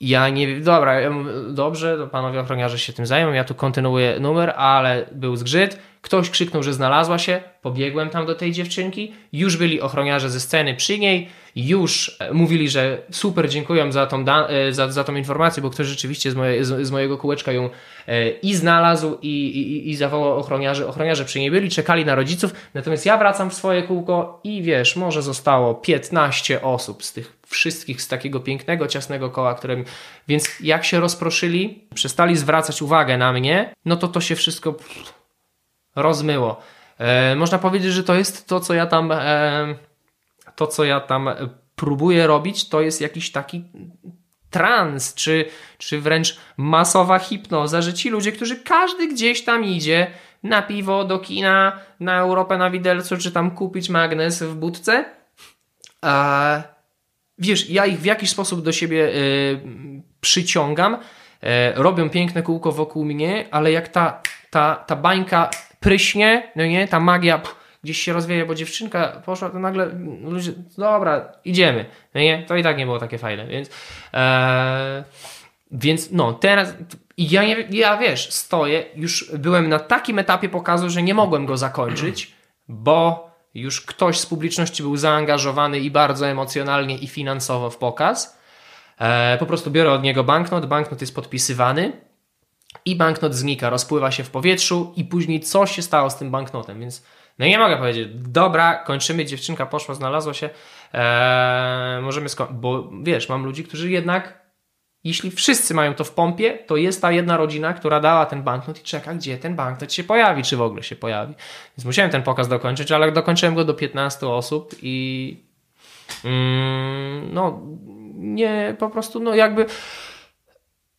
ja nie dobra, ja mówię, dobrze, to panowie ochroniarze się tym zajmą, ja tu kontynuuję numer, ale był zgrzyt, ktoś krzyknął, że znalazła się, pobiegłem tam do tej dziewczynki, już byli ochroniarze ze sceny przy niej, już e, mówili, że super, dziękuję za tą, e, za, za tą informację, bo ktoś rzeczywiście z, moje, z, z mojego kółeczka ją e, i znalazł i, i, i zawołał ochroniarzy. Ochroniarze przy niej byli, czekali na rodziców, natomiast ja wracam w swoje kółko i wiesz, może zostało 15 osób z tych wszystkich z takiego pięknego, ciasnego koła, którym... Więc jak się rozproszyli, przestali zwracać uwagę na mnie, no to to się wszystko rozmyło. E, można powiedzieć, że to jest to, co ja tam e, to, co ja tam próbuję robić, to jest jakiś taki trans, czy, czy wręcz masowa hipnoza, że ci ludzie, którzy każdy gdzieś tam idzie na piwo, do kina, na Europę na widelcu, czy tam kupić magnes w budce, a wiesz, ja ich w jakiś sposób do siebie y, przyciągam, y, robią piękne kółko wokół mnie, ale jak ta, ta, ta bańka pryśnie, no nie, ta magia pff, gdzieś się rozwieje, bo dziewczynka poszła, to nagle ludzie, dobra, idziemy, no nie, to i tak nie było takie fajne, więc e, więc no, teraz ja, ja wiesz, stoję, już byłem na takim etapie pokazu, że nie mogłem go zakończyć, bo już ktoś z publiczności był zaangażowany i bardzo emocjonalnie i finansowo w pokaz. E, po prostu biorę od niego banknot, banknot jest podpisywany i banknot znika, rozpływa się w powietrzu i później coś się stało z tym banknotem, więc no nie mogę powiedzieć, dobra, kończymy, dziewczynka poszła, znalazła się. Eee, możemy sko- bo wiesz, mam ludzi, którzy jednak jeśli wszyscy mają to w pompie, to jest ta jedna rodzina, która dała ten banknot i czeka, gdzie ten banknot się pojawi, czy w ogóle się pojawi. Więc musiałem ten pokaz dokończyć, ale dokończyłem go do 15 osób i mm, no nie, po prostu no jakby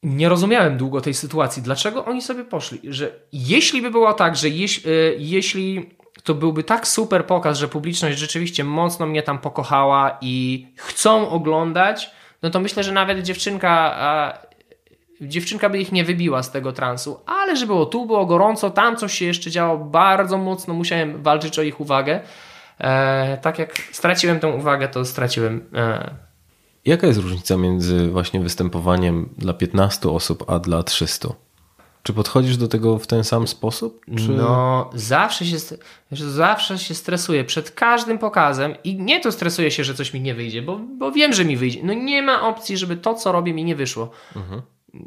nie rozumiałem długo tej sytuacji. Dlaczego oni sobie poszli? Że jeśli by było tak, że jeś, y, jeśli to byłby tak super pokaz, że publiczność rzeczywiście mocno mnie tam pokochała i chcą oglądać, no to myślę, że nawet dziewczynka, dziewczynka by ich nie wybiła z tego transu, ale że było tu, było gorąco, tam coś się jeszcze działo bardzo mocno, musiałem walczyć o ich uwagę. E, tak jak straciłem tę uwagę, to straciłem. E... Jaka jest różnica między właśnie występowaniem dla 15 osób, a dla 300? Czy podchodzisz do tego w ten sam sposób? Czy... No, zawsze się, zawsze się stresuję przed każdym pokazem i nie to stresuję się, że coś mi nie wyjdzie, bo, bo wiem, że mi wyjdzie. No nie ma opcji, żeby to, co robię, mi nie wyszło. Mhm.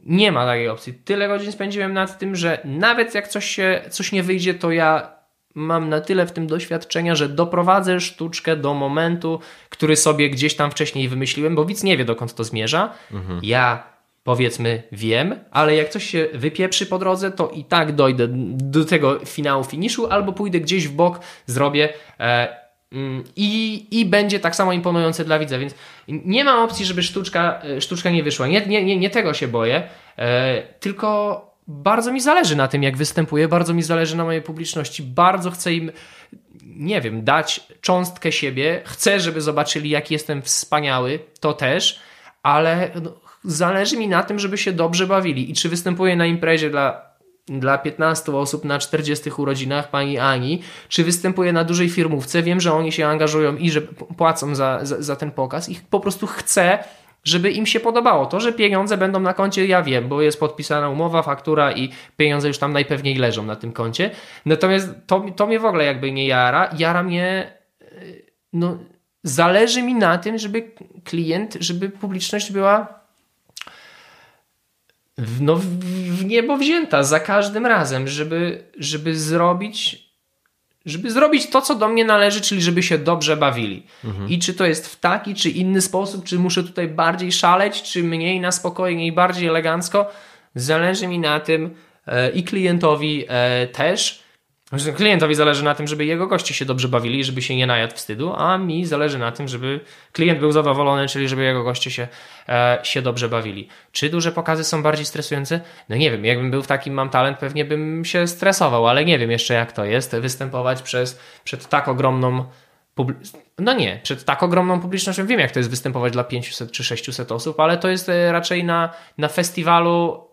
Nie ma takiej opcji. Tyle godzin spędziłem nad tym, że nawet jak coś, się, coś nie wyjdzie, to ja mam na tyle w tym doświadczenia, że doprowadzę sztuczkę do momentu, który sobie gdzieś tam wcześniej wymyśliłem, bo widz nie wie, dokąd to zmierza. Mhm. Ja powiedzmy wiem, ale jak coś się wypieprzy po drodze, to i tak dojdę do tego finału, finiszu, albo pójdę gdzieś w bok, zrobię e, mm, i, i będzie tak samo imponujące dla widza, więc nie ma opcji, żeby sztuczka, e, sztuczka nie wyszła. Nie, nie, nie, nie tego się boję, e, tylko bardzo mi zależy na tym, jak występuję, bardzo mi zależy na mojej publiczności, bardzo chcę im, nie wiem, dać cząstkę siebie, chcę, żeby zobaczyli, jak jestem wspaniały, to też, ale no, zależy mi na tym, żeby się dobrze bawili. I czy występuję na imprezie dla, dla 15 osób na 40 urodzinach pani Ani, czy występuję na dużej firmówce, wiem, że oni się angażują i że płacą za, za, za ten pokaz i po prostu chcę, żeby im się podobało. To, że pieniądze będą na koncie, ja wiem, bo jest podpisana umowa, faktura i pieniądze już tam najpewniej leżą na tym koncie. Natomiast to, to mnie w ogóle jakby nie jara. Jara mnie, no, zależy mi na tym, żeby klient, żeby publiczność była no, w niebo wzięta za każdym razem, żeby, żeby zrobić żeby zrobić to, co do mnie należy, czyli żeby się dobrze bawili. Mhm. I czy to jest w taki, czy inny sposób, czy muszę tutaj bardziej szaleć, czy mniej na spokojnie i bardziej elegancko, zależy mi na tym e, i klientowi e, też, Klientowi zależy na tym, żeby jego goście się dobrze bawili, żeby się nie najadł wstydu, a mi zależy na tym, żeby klient był zadowolony, czyli żeby jego goście się, e, się dobrze bawili. Czy duże pokazy są bardziej stresujące? No nie wiem, jakbym był w takim mam talent, pewnie bym się stresował, ale nie wiem jeszcze jak to jest występować przez, przed tak ogromną no nie, przed tak ogromną publicznością wiem, jak to jest występować dla 500 czy 600 osób, ale to jest e, raczej na, na festiwalu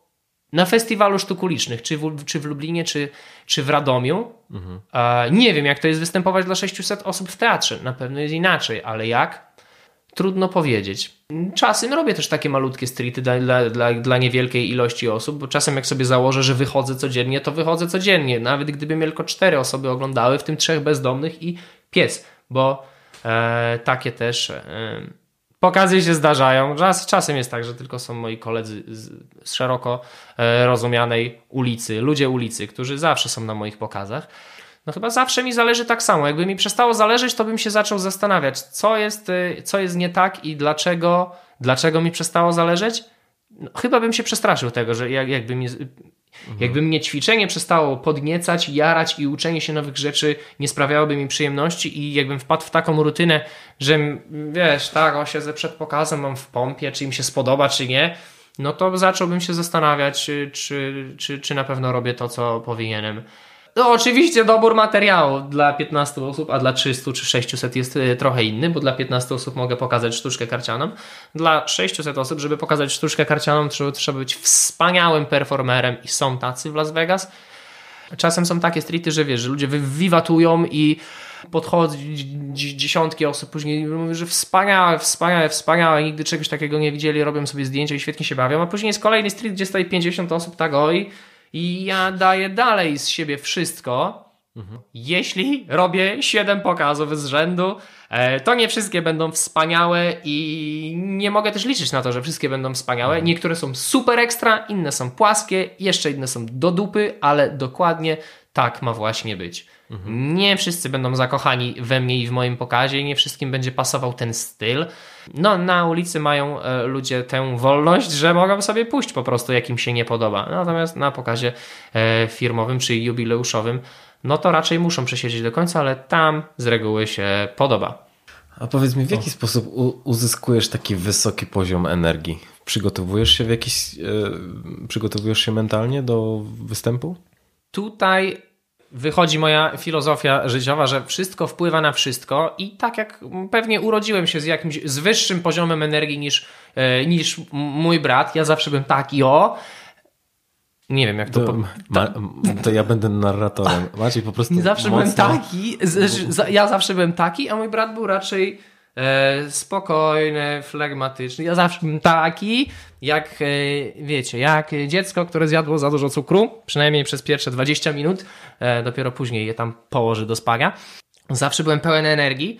na festiwalu sztuk ulicznych, czy w, czy w Lublinie, czy, czy w Radomiu. Mhm. nie wiem, jak to jest występować dla 600 osób w teatrze. Na pewno jest inaczej, ale jak? Trudno powiedzieć. Czasem robię też takie malutkie streety dla, dla, dla, dla niewielkiej ilości osób, bo czasem jak sobie założę, że wychodzę codziennie, to wychodzę codziennie. Nawet gdyby tylko cztery osoby oglądały, w tym trzech bezdomnych i pies, bo e, takie też... E, Pokazy się zdarzają. Czas, czasem jest tak, że tylko są moi koledzy z, z szeroko e, rozumianej ulicy, ludzie ulicy, którzy zawsze są na moich pokazach. No chyba zawsze mi zależy tak samo. Jakby mi przestało zależeć, to bym się zaczął zastanawiać, co jest, e, co jest nie tak i dlaczego, dlaczego mi przestało zależeć. No, chyba bym się przestraszył tego, że jak, jakby mi Mhm. Jakby mnie ćwiczenie przestało podniecać, jarać i uczenie się nowych rzeczy nie sprawiałoby mi przyjemności i jakbym wpadł w taką rutynę, że wiesz, tak, o siedzę przed pokazem, mam w pompie, czy im się spodoba, czy nie, no to zacząłbym się zastanawiać, czy, czy, czy, czy na pewno robię to, co powinienem. No oczywiście dobór materiału dla 15 osób, a dla 300 czy 600 jest e, trochę inny, bo dla 15 osób mogę pokazać sztuczkę karcianą. Dla 600 osób, żeby pokazać sztuczkę karcianą, trzeba, trzeba być wspaniałym performerem i są tacy w Las Vegas. Czasem są takie streety, że wiesz, że ludzie wiwatują i podchodzi dziesiątki osób później mówią, że wspaniałe, wspaniałe, wspaniałe, nigdy czegoś takiego nie widzieli, robią sobie zdjęcia i świetnie się bawią, a później jest kolejny street, gdzie stoi 50 osób, tak oj, i ja daję dalej z siebie wszystko, Jeśli robię 7 pokazów z rzędu, e, to nie wszystkie będą wspaniałe i nie mogę też liczyć na to, że wszystkie będą wspaniałe. Niektóre są super ekstra, inne są płaskie, jeszcze inne są do dupy, ale dokładnie tak ma właśnie być. Nie wszyscy będą zakochani we mnie i w moim pokazie, nie wszystkim będzie pasował ten styl. No, na ulicy mają e, ludzie tę wolność, że mogą sobie pójść po prostu, jak im się nie podoba. Natomiast na pokazie e, firmowym czy jubileuszowym, no to raczej muszą przesiedzieć do końca, ale tam z reguły się podoba. A powiedz mi, w jaki sposób uzyskujesz taki wysoki poziom energii? Przygotowujesz się w jakiś, e, przygotowujesz się mentalnie do występu? tutaj wychodzi moja filozofia życiowa, że wszystko wpływa na wszystko i tak jak pewnie urodziłem się z jakimś z wyższym poziomem energii niż, e, niż mój brat, ja zawsze byłem taki o. Nie wiem jak to. To, po... ma, to ja będę narratorem. Maciej po prostu Zawsze mocno... byłem taki, ja zawsze byłem taki, a mój brat był raczej e, spokojny, flegmatyczny. Ja zawsze byłem taki, jak e, wiecie, jak dziecko, które zjadło za dużo cukru, przynajmniej przez pierwsze 20 minut, e, dopiero później je tam położy do spania. Zawsze byłem pełen energii.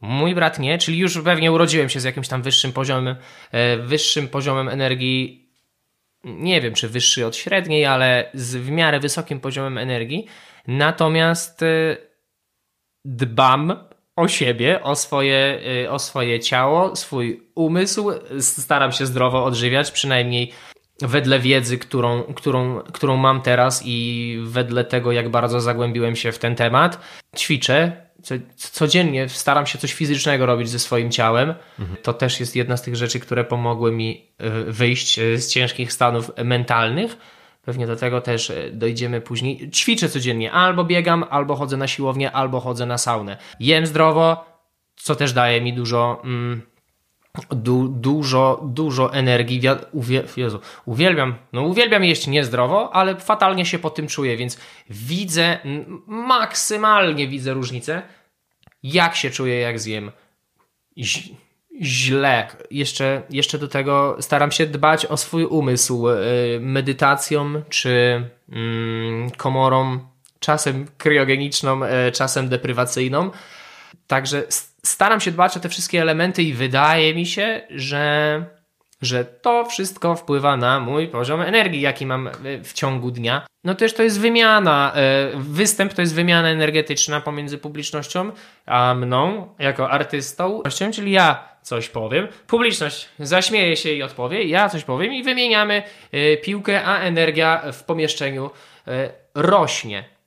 Mój brat nie, czyli już pewnie urodziłem się z jakimś tam wyższym poziomem, e, wyższym poziomem energii nie wiem, czy wyższy od średniej, ale z w miarę wysokim poziomem energii. Natomiast y, dbam o siebie, o swoje, y, o swoje ciało, swój umysł. Staram się zdrowo odżywiać, przynajmniej wedle wiedzy, którą, którą, którą mam teraz i wedle tego, jak bardzo zagłębiłem się w ten temat. Ćwiczę. Co, codziennie staram się coś fizycznego robić ze swoim ciałem. To też jest jedna z tych rzeczy, które pomogły mi y, wyjść y, z ciężkich stanów mentalnych. Pewnie do tego też y, dojdziemy później. Ćwiczę codziennie, albo biegam, albo chodzę na siłownię, albo chodzę na saunę. Jem zdrowo, co też daje mi dużo, mm, du, dużo, dużo energii. Jezu, uwielbiam, no uwielbiam jeść niezdrowo, ale fatalnie się po tym czuję, więc widzę, maksymalnie widzę różnicę, jak się czuję, jak zjem źle. Jeszcze, jeszcze do tego staram się dbać o swój umysł y, medytacją czy mm, komorą, czasem kryogeniczną, y, czasem deprywacyjną. Także staram się dbać o te wszystkie elementy i wydaje mi się, że, że to wszystko wpływa na mój poziom energii, jaki mam y, w ciągu dnia. No też to jest wymiana, y, występ to jest wymiana energetyczna pomiędzy publicznością a mną jako artystą, czyli ja coś powiem, publiczność zaśmieje się i odpowie, ja coś powiem i wymieniamy y, piłkę, a energia w pomieszczeniu rośnie.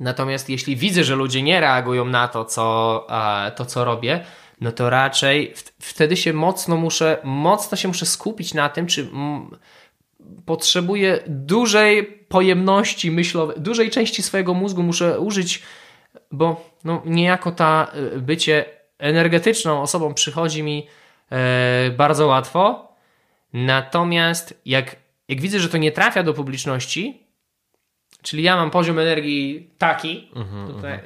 Natomiast jeśli widzę, że ludzie nie reagują na to, co, a, to, co robię, no to raczej wtedy się mocno muszę, mocno się muszę skupić na tym, czy potrzebuję dużej pojemności myślowej, dużej części swojego mózgu muszę użyć, bo no, niejako ta y, bycie energetyczną osobą przychodzi mi e, bardzo łatwo. Natomiast jak, jak widzę, że to nie trafia do publiczności, czyli ja mam poziom energii taki, tutaj,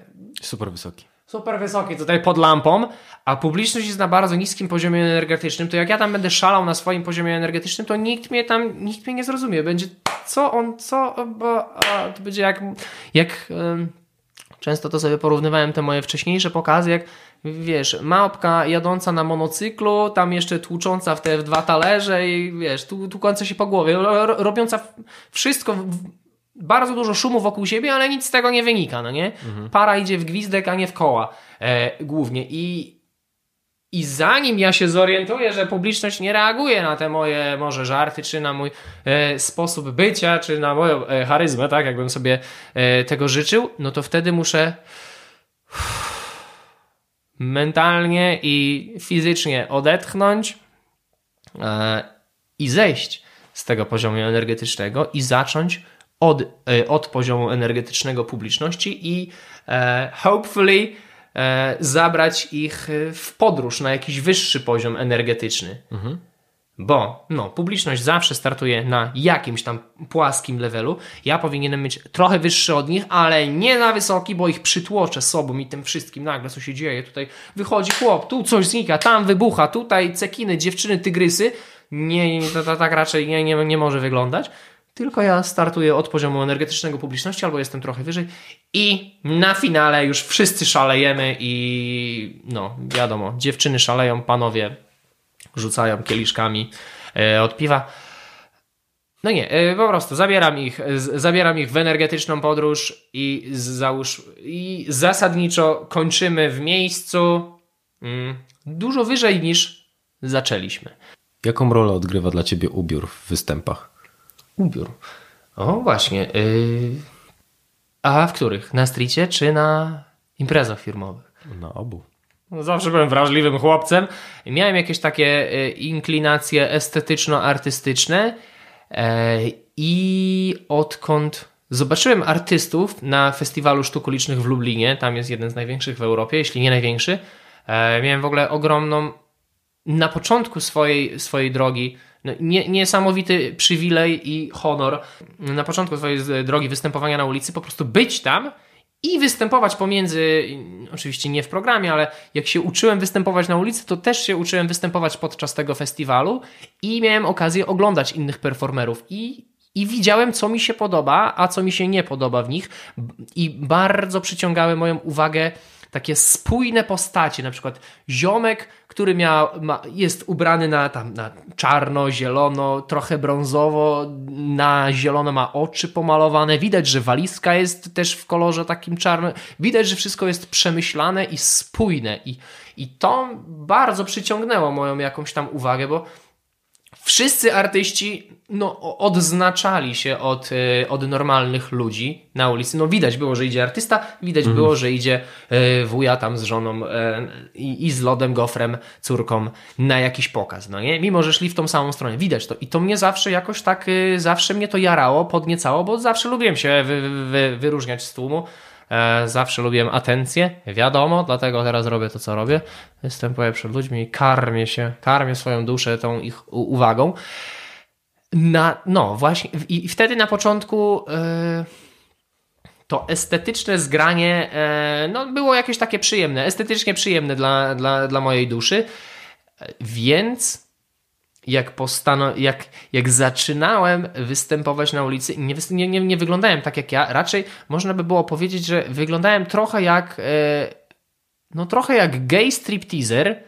Super wysoki. super wysoki tutaj pod lampą, a publiczność jest na bardzo niskim poziomie energetycznym, to jak ja tam będę szalał na swoim poziomie energetycznym, to nikt mnie tam, nikt mnie nie zrozumie. Będzie co on, co, bo, a, to będzie jak, jak często to sobie porównywałem te moje wcześniejsze pokazy, jak wiesz, małpka jadąca na monocyklu, tam jeszcze tłucząca w te w dwa talerze i wiesz, tu, tłukąca się po głowie, ro, ro- robiąca wszystko, w- bardzo dużo szumu wokół siebie, ale nic z tego nie wynika, no nie? Para idzie w gwizdek, a nie w koła e, głównie i i zanim ja się zorientuję, że publiczność nie reaguje na te moje może żarty, czy na mój e, sposób bycia, czy na moją e, charyzmę, tak jakbym sobie e, tego życzył, no to wtedy muszę mentalnie i fizycznie odetchnąć e, i zejść z tego poziomu energetycznego i zacząć od, e, od poziomu energetycznego publiczności i e, hopefully e, zabrać ich w podróż na jakiś wyższy poziom energetyczny. Bo no, publiczność zawsze startuje na jakimś tam płaskim levelu. Ja powinienem mieć trochę wyższy od nich, ale nie na wysoki, bo ich przytłoczę sobą i tym wszystkim. Nagle co się dzieje? Tutaj wychodzi chłop, tu coś znika, tam wybucha, tutaj cekiny, dziewczyny, tygrysy. Nie, nie to, to tak raczej nie, nie, nie może wyglądać. Tylko ja startuję od poziomu energetycznego publiczności albo jestem trochę wyżej i na finale już wszyscy szalejemy i no wiadomo, dziewczyny szaleją, panowie rzucają kieliszkami e, od piwa. No nie, e, po prostu zabieram ich, zabieram ich w energetyczną podróż i, załóż, i zasadniczo kończymy w miejscu mm, dużo wyżej niż zaczęliśmy. Jaką rolę odgrywa dla ciebie ubiór w występach? Ubiór. O, właśnie. Yy... A w których? Na stricie czy na imprezach firmowych? Na obu. No, zawsze byłem wrażliwym chłopcem. Miałem jakieś takie y, inklinacje estetyczno-artystyczne e, i odkąd zobaczyłem artystów na Festiwalu Sztuk Ulicznych w Lublinie, tam jest jeden z największych w Europie, jeśli nie największy, e, miałem w ogóle ogromną na początku swojej, swojej drogi no, nie, niesamowity przywilej i honor. Na początku swojej drogi występowania na ulicy, po prostu być tam i występować pomiędzy, oczywiście nie w programie, ale jak się uczyłem występować na ulicy, to też się uczyłem występować podczas tego festiwalu i miałem okazję oglądać innych performerów. I i widziałem, co mi się podoba, a co mi się nie podoba w nich, i bardzo przyciągały moją uwagę takie spójne postacie, na przykład ziomek, który ma, jest ubrany na, tam, na czarno, zielono, trochę brązowo, na zielono ma oczy pomalowane, widać, że walizka jest też w kolorze takim czarnym, widać, że wszystko jest przemyślane i spójne. I, i to bardzo przyciągnęło moją jakąś tam uwagę, bo wszyscy artyści no, odznaczali się od, e, od normalnych ludzi na ulicy. No widać było, że idzie artysta, widać mhm. było, że idzie e, wuja tam z żoną e, i, i z lodem, gofrem, córką na jakiś pokaz, no nie? Mimo, że szli w tą samą stronę. Widać to. I to mnie zawsze jakoś tak, zawsze mnie to jarało, podniecało, bo zawsze lubiłem się wy, wy, wyróżniać z tłumu. Zawsze lubiłem atencję, wiadomo, dlatego teraz robię to, co robię. Występuję przed ludźmi i karmię się, karmię swoją duszę tą ich uwagą. Na, no właśnie, i wtedy na początku yy, to estetyczne zgranie yy, no, było jakieś takie przyjemne, estetycznie przyjemne dla, dla, dla mojej duszy, więc jak, postano, jak, jak zaczynałem występować na ulicy, nie, nie, nie, nie wyglądałem tak jak ja, raczej można by było powiedzieć, że wyglądałem trochę jak yy, no trochę jak gay stripteaser,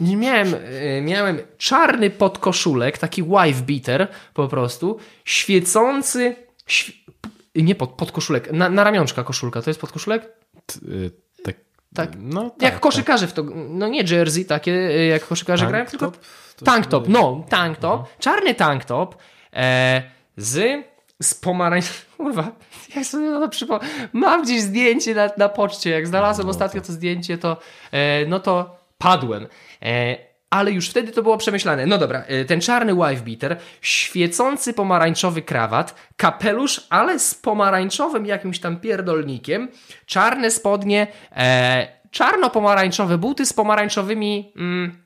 miałem, e, miałem czarny podkoszulek, taki wife beater po prostu, świecący, nie pod, podkoszulek, na, na ramionczka koszulka, to jest podkoszulek? Tak. No, tak, jak koszykarze tak. w to, no nie jersey takie, y, jak koszykarze tank grają, tylko tank top, no, tank top, Aha. czarny tank top e, z, z pomarańcz, kurwa, jak sobie to przypomnę, mam gdzieś zdjęcie na, na poczcie, jak znalazłem no, ostatnio to zdjęcie, to e, no to padłem. E, ale już wtedy to było przemyślane. No dobra, e, ten czarny wife beater, świecący pomarańczowy krawat, kapelusz, ale z pomarańczowym jakimś tam pierdolnikiem, czarne spodnie, e, czarno-pomarańczowe buty z pomarańczowymi mm,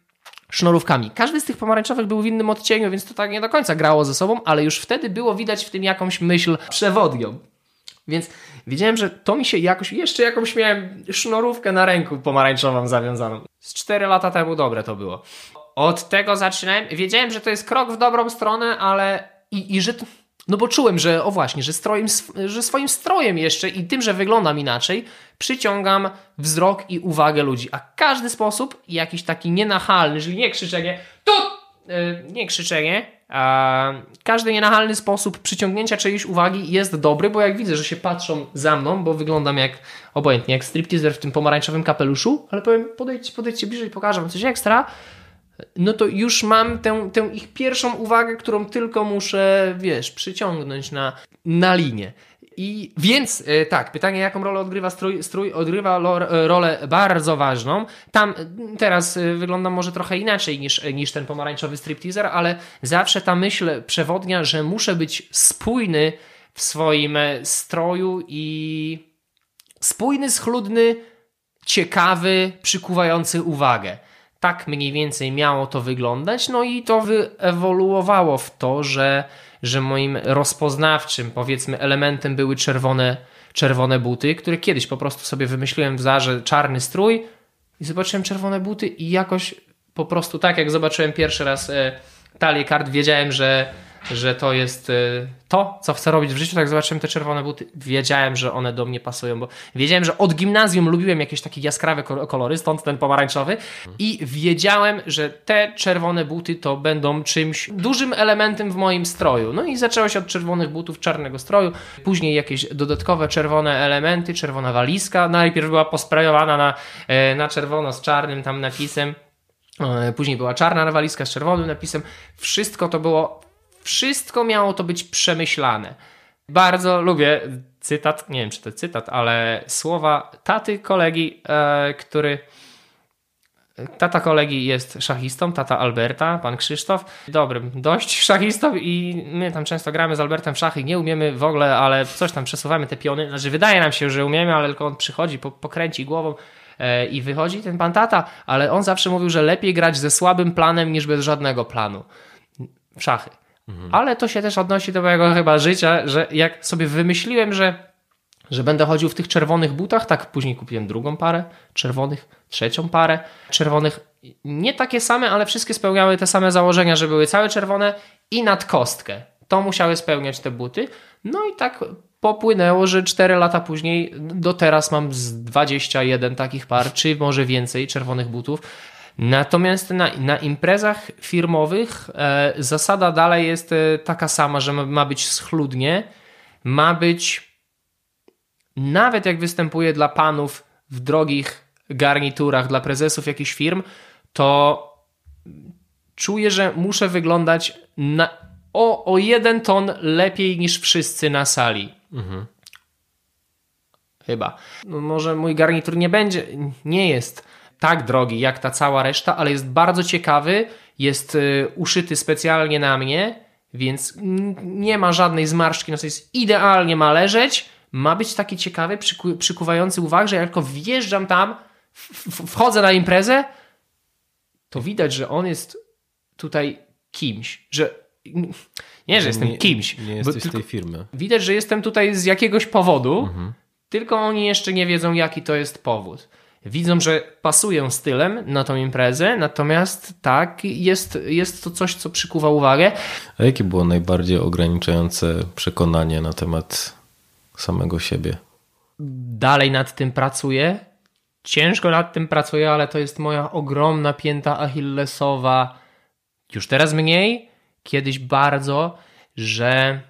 sznurówkami. Każdy z tych pomarańczowych był w innym odcieniu, więc to tak nie do końca grało ze sobą, ale już wtedy było widać w tym jakąś myśl przewodnią. Więc wiedziałem, że to mi się jakoś, jeszcze jakąś miałem sznurówkę na ręku pomarańczową zawiązaną. Z 4 lata temu dobre to było. Od tego zaczynałem. Wiedziałem, że to jest krok w dobrą stronę, ale i, i że. No bo czułem, że o właśnie, że, strojem, że swoim strojem jeszcze i tym, że wyglądam inaczej, przyciągam wzrok i uwagę ludzi. A każdy sposób, jakiś taki nienachalny, czyli nie krzyczenie, tu! Yy, nie krzyczenie, każdy nienachalny sposób przyciągnięcia czyjejś uwagi jest dobry, bo jak widzę, że się patrzą za mną, bo wyglądam jak obojętnie, jak stripteaser w tym pomarańczowym kapeluszu, ale powiem, podejdź, podejdźcie bliżej, pokażę wam coś ekstra, no to już mam tę, tę ich pierwszą uwagę, którą tylko muszę, wiesz, przyciągnąć na, na linię. I więc e, tak, pytanie, jaką rolę odgrywa strój? Strój odgrywa e, rolę bardzo ważną. Tam e, teraz wygląda może trochę inaczej niż, niż ten pomarańczowy stripteaser, ale zawsze ta myśl przewodnia, że muszę być spójny w swoim stroju i spójny, schludny, ciekawy, przykuwający uwagę. Tak mniej więcej miało to wyglądać, no i to wyewoluowało w to, że że moim rozpoznawczym, powiedzmy, elementem były czerwone, czerwone buty, które kiedyś po prostu sobie wymyśliłem w zarze czarny strój i zobaczyłem czerwone buty i jakoś po prostu tak, jak zobaczyłem pierwszy raz e, talię kart, wiedziałem, że że to jest y, to, co chcę robić w życiu. Tak zobaczyłem te czerwone buty. Wiedziałem, że one do mnie pasują, bo wiedziałem, że od gimnazjum lubiłem jakieś takie jaskrawe kolory, stąd ten pomarańczowy. I wiedziałem, że te czerwone buty to będą czymś dużym elementem w moim stroju. No i zaczęło się od czerwonych butów, czarnego stroju. Później jakieś dodatkowe czerwone elementy, czerwona walizka. Najpierw była posprajowana na, e, na czerwono z czarnym tam napisem. E, później była czarna walizka z czerwonym napisem. Wszystko to było, wszystko miało to być przemyślane. Bardzo lubię cytat, nie wiem czy to cytat, ale słowa taty kolegi, e, który. Tata kolegi jest szachistą, tata Alberta, pan Krzysztof. Dobrym, dość szachistą i my tam często gramy z Albertem w szachy, nie umiemy w ogóle, ale coś tam przesuwamy te piony. Znaczy wydaje nam się, że umiemy, ale tylko on przychodzi, pokręci głową E, i wychodzi ten pan tata, ale on zawsze mówił, że lepiej grać ze słabym planem niż bez żadnego planu w szachy. Mhm. Ale to się też odnosi do mojego chyba życia, że jak sobie wymyśliłem, że, że będę chodził w tych czerwonych butach, tak później kupiłem drugą parę czerwonych, trzecią parę czerwonych, nie takie same, ale wszystkie spełniały te same założenia, że były całe czerwone i nad kostkę. To musiały spełniać te buty. No i tak popłynęło, że 4 lata później do teraz mam z 21 takich par, czy może więcej czerwonych butów. Natomiast na, na imprezach firmowych e, zasada dalej jest e, taka sama, że ma, ma być schludnie, ma być nawet jak występuje dla panów w drogich garniturach, dla prezesów jakichś firm, to czuję, że muszę wyglądać na, o, o jeden ton lepiej niż wszyscy na sali. Mhm. Chyba. No może mój garnitur nie będzie, nie jest tak drogi jak ta cała reszta, ale jest bardzo ciekawy, jest y, uszyty specjalnie na mnie, więc nie ma żadnej zmarszczki, no to jest idealnie ma leżeć, ma być taki ciekawy, przyku, przykuwający uwagę, że jak tylko wjeżdżam tam, wchodzę na imprezę, to widać, że on jest tutaj kimś, że nie, że jestem nie, kimś. Nie jesteś z tej firmy. Widać, że jestem tutaj z jakiegoś powodu, mhm. tylko oni jeszcze nie wiedzą, jaki to jest powód. Widzą, że pasują stylem na tą imprezę, natomiast tak, jest, jest to coś, co przykuwa uwagę. A jakie było najbardziej ograniczające przekonanie na temat samego siebie? Dalej nad tym pracuję. Ciężko nad tym pracuję, ale to jest moja ogromna pięta achillesowa. Już teraz mniej, kiedyś bardzo, że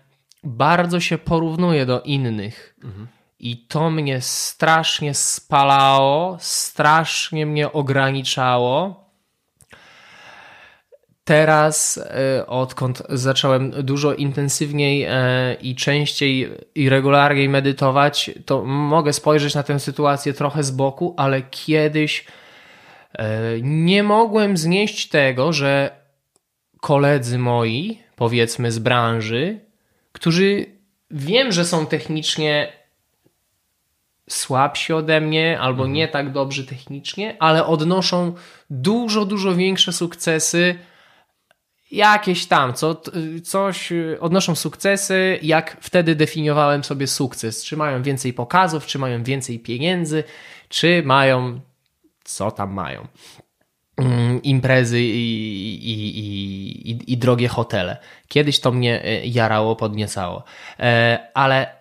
bardzo się porównuje do innych. Mhm. I to mnie strasznie spalało, strasznie mnie ograniczało. Teraz, e, odkąd zacząłem dużo intensywniej e, i częściej i regularniej medytować, to mogę spojrzeć na tę sytuację trochę z boku, ale kiedyś e, nie mogłem znieść tego, że koledzy moi, powiedzmy z branży, którzy wiem, że są technicznie słabsi ode mnie albo mhm. nie tak dobrzy technicznie, ale odnoszą dużo, dużo większe sukcesy. Jakieś tam, co, coś odnoszą sukcesy, jak wtedy definiowałem sobie sukces. Czy mają więcej pokazów, czy mają więcej pieniędzy, czy mają co tam mają. Mm, imprezy i, i, i, i, drogie hotele. Kiedyś to mnie e, jarało, podniecało. E, ale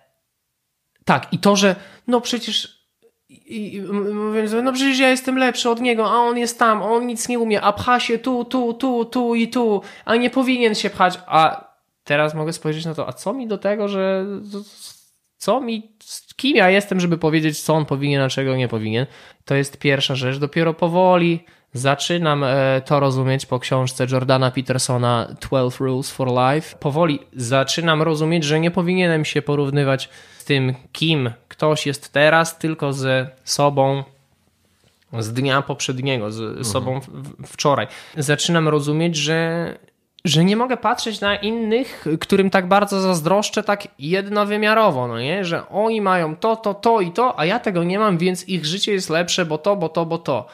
tak, i to, że no przecież i, no przecież ja jestem lepszy od niego, a on jest tam, on nic nie umie, a pcha się tu, tu, tu, tu i tu, a nie powinien się pchać, a teraz mogę spojrzeć na to, a co mi do tego, że co mi, kim ja jestem, żeby powiedzieć, co on powinien, a czego nie powinien. To jest pierwsza rzecz. Dopiero powoli Zaczynam e, to rozumieć po książce Jordana Petersona 12 Rules for Life. Powoli zaczynam rozumieć, że nie powinienem się porównywać tym, kim ktoś jest teraz, tylko ze sobą z dnia poprzedniego, z mhm. sobą wczoraj. Zaczynam rozumieć, że, że nie mogę patrzeć na innych, którym tak bardzo zazdroszczę, tak jednowymiarowo, no nie? Że oni mają to, to, to i to, a ja tego nie mam, więc ich życie jest lepsze, bo to, bo to, bo to.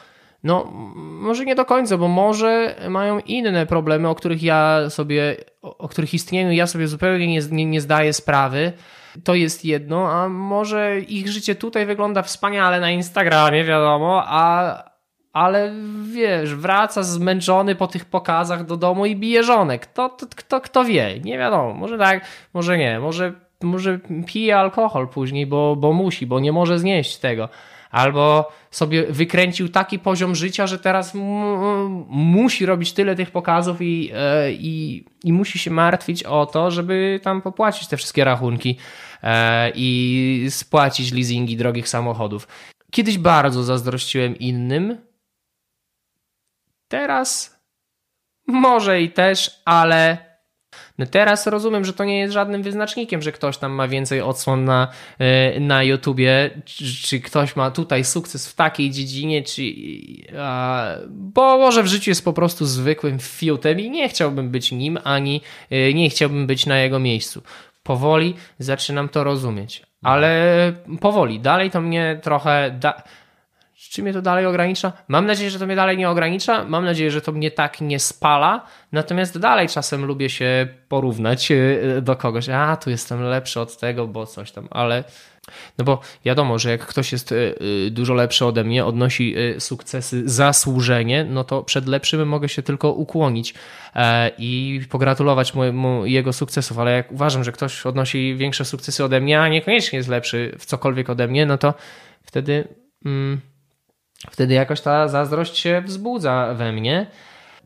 No, może nie do końca, bo może mają inne problemy, o których ja sobie, o których istnieniu ja sobie zupełnie nie, nie, nie zdaję sprawy. To jest jedno, a może ich życie tutaj wygląda wspaniale na Instagramie, wiadomo, a, ale wiesz, wraca zmęczony po tych pokazach do domu i bije żonę. Kto, kto, kto, kto wie? Nie wiadomo. Może tak, może nie. Może, może pije alkohol później, bo, bo musi, bo nie może znieść tego. Albo sobie wykręcił taki poziom życia, że teraz musi robić tyle tych pokazów i, e, i, i musi się martwić o to, żeby tam popłacić te wszystkie rachunki e, i spłacić leasingi drogich samochodów. Kiedyś bardzo zazdrościłem innym, Teraz może i też, ale no teraz rozumiem, że to nie jest żadnym wyznacznikiem, że ktoś tam ma więcej odsłon na, e, na YouTubie, czy, czy ktoś ma tutaj sukces w takiej dziedzinie, czy. bo może w życiu jest po prostu zwykłym fiutem i nie chciałbym być nim, ani e, nie chciałbym być na jego miejscu. Powoli zaczynam to rozumieć, ale powoli. Dalej to mnie trochę. Da czy mnie to dalej ogranicza? Mam nadzieję, że to mnie dalej nie ogranicza. Mam nadzieję, że to mnie tak nie spala. Natomiast dalej czasem lubię się porównać e, do kogoś. A, tu jestem lepszy od tego, bo coś tam, ale. No bo wiadomo, że jak ktoś jest e, e, dużo lepszy ode mnie, odnosi sukcesy zasłużenie, no to przed lepszym mogę się tylko ukłonić i pogratulować mu, mu jego sukcesów, ale jak uważam, że ktoś odnosi większe sukcesy ode mnie, a niekoniecznie jest lepszy w cokolwiek ode mnie, no to wtedy. Mm, wtedy jakoś ta zazdrość się wzbudza we mnie.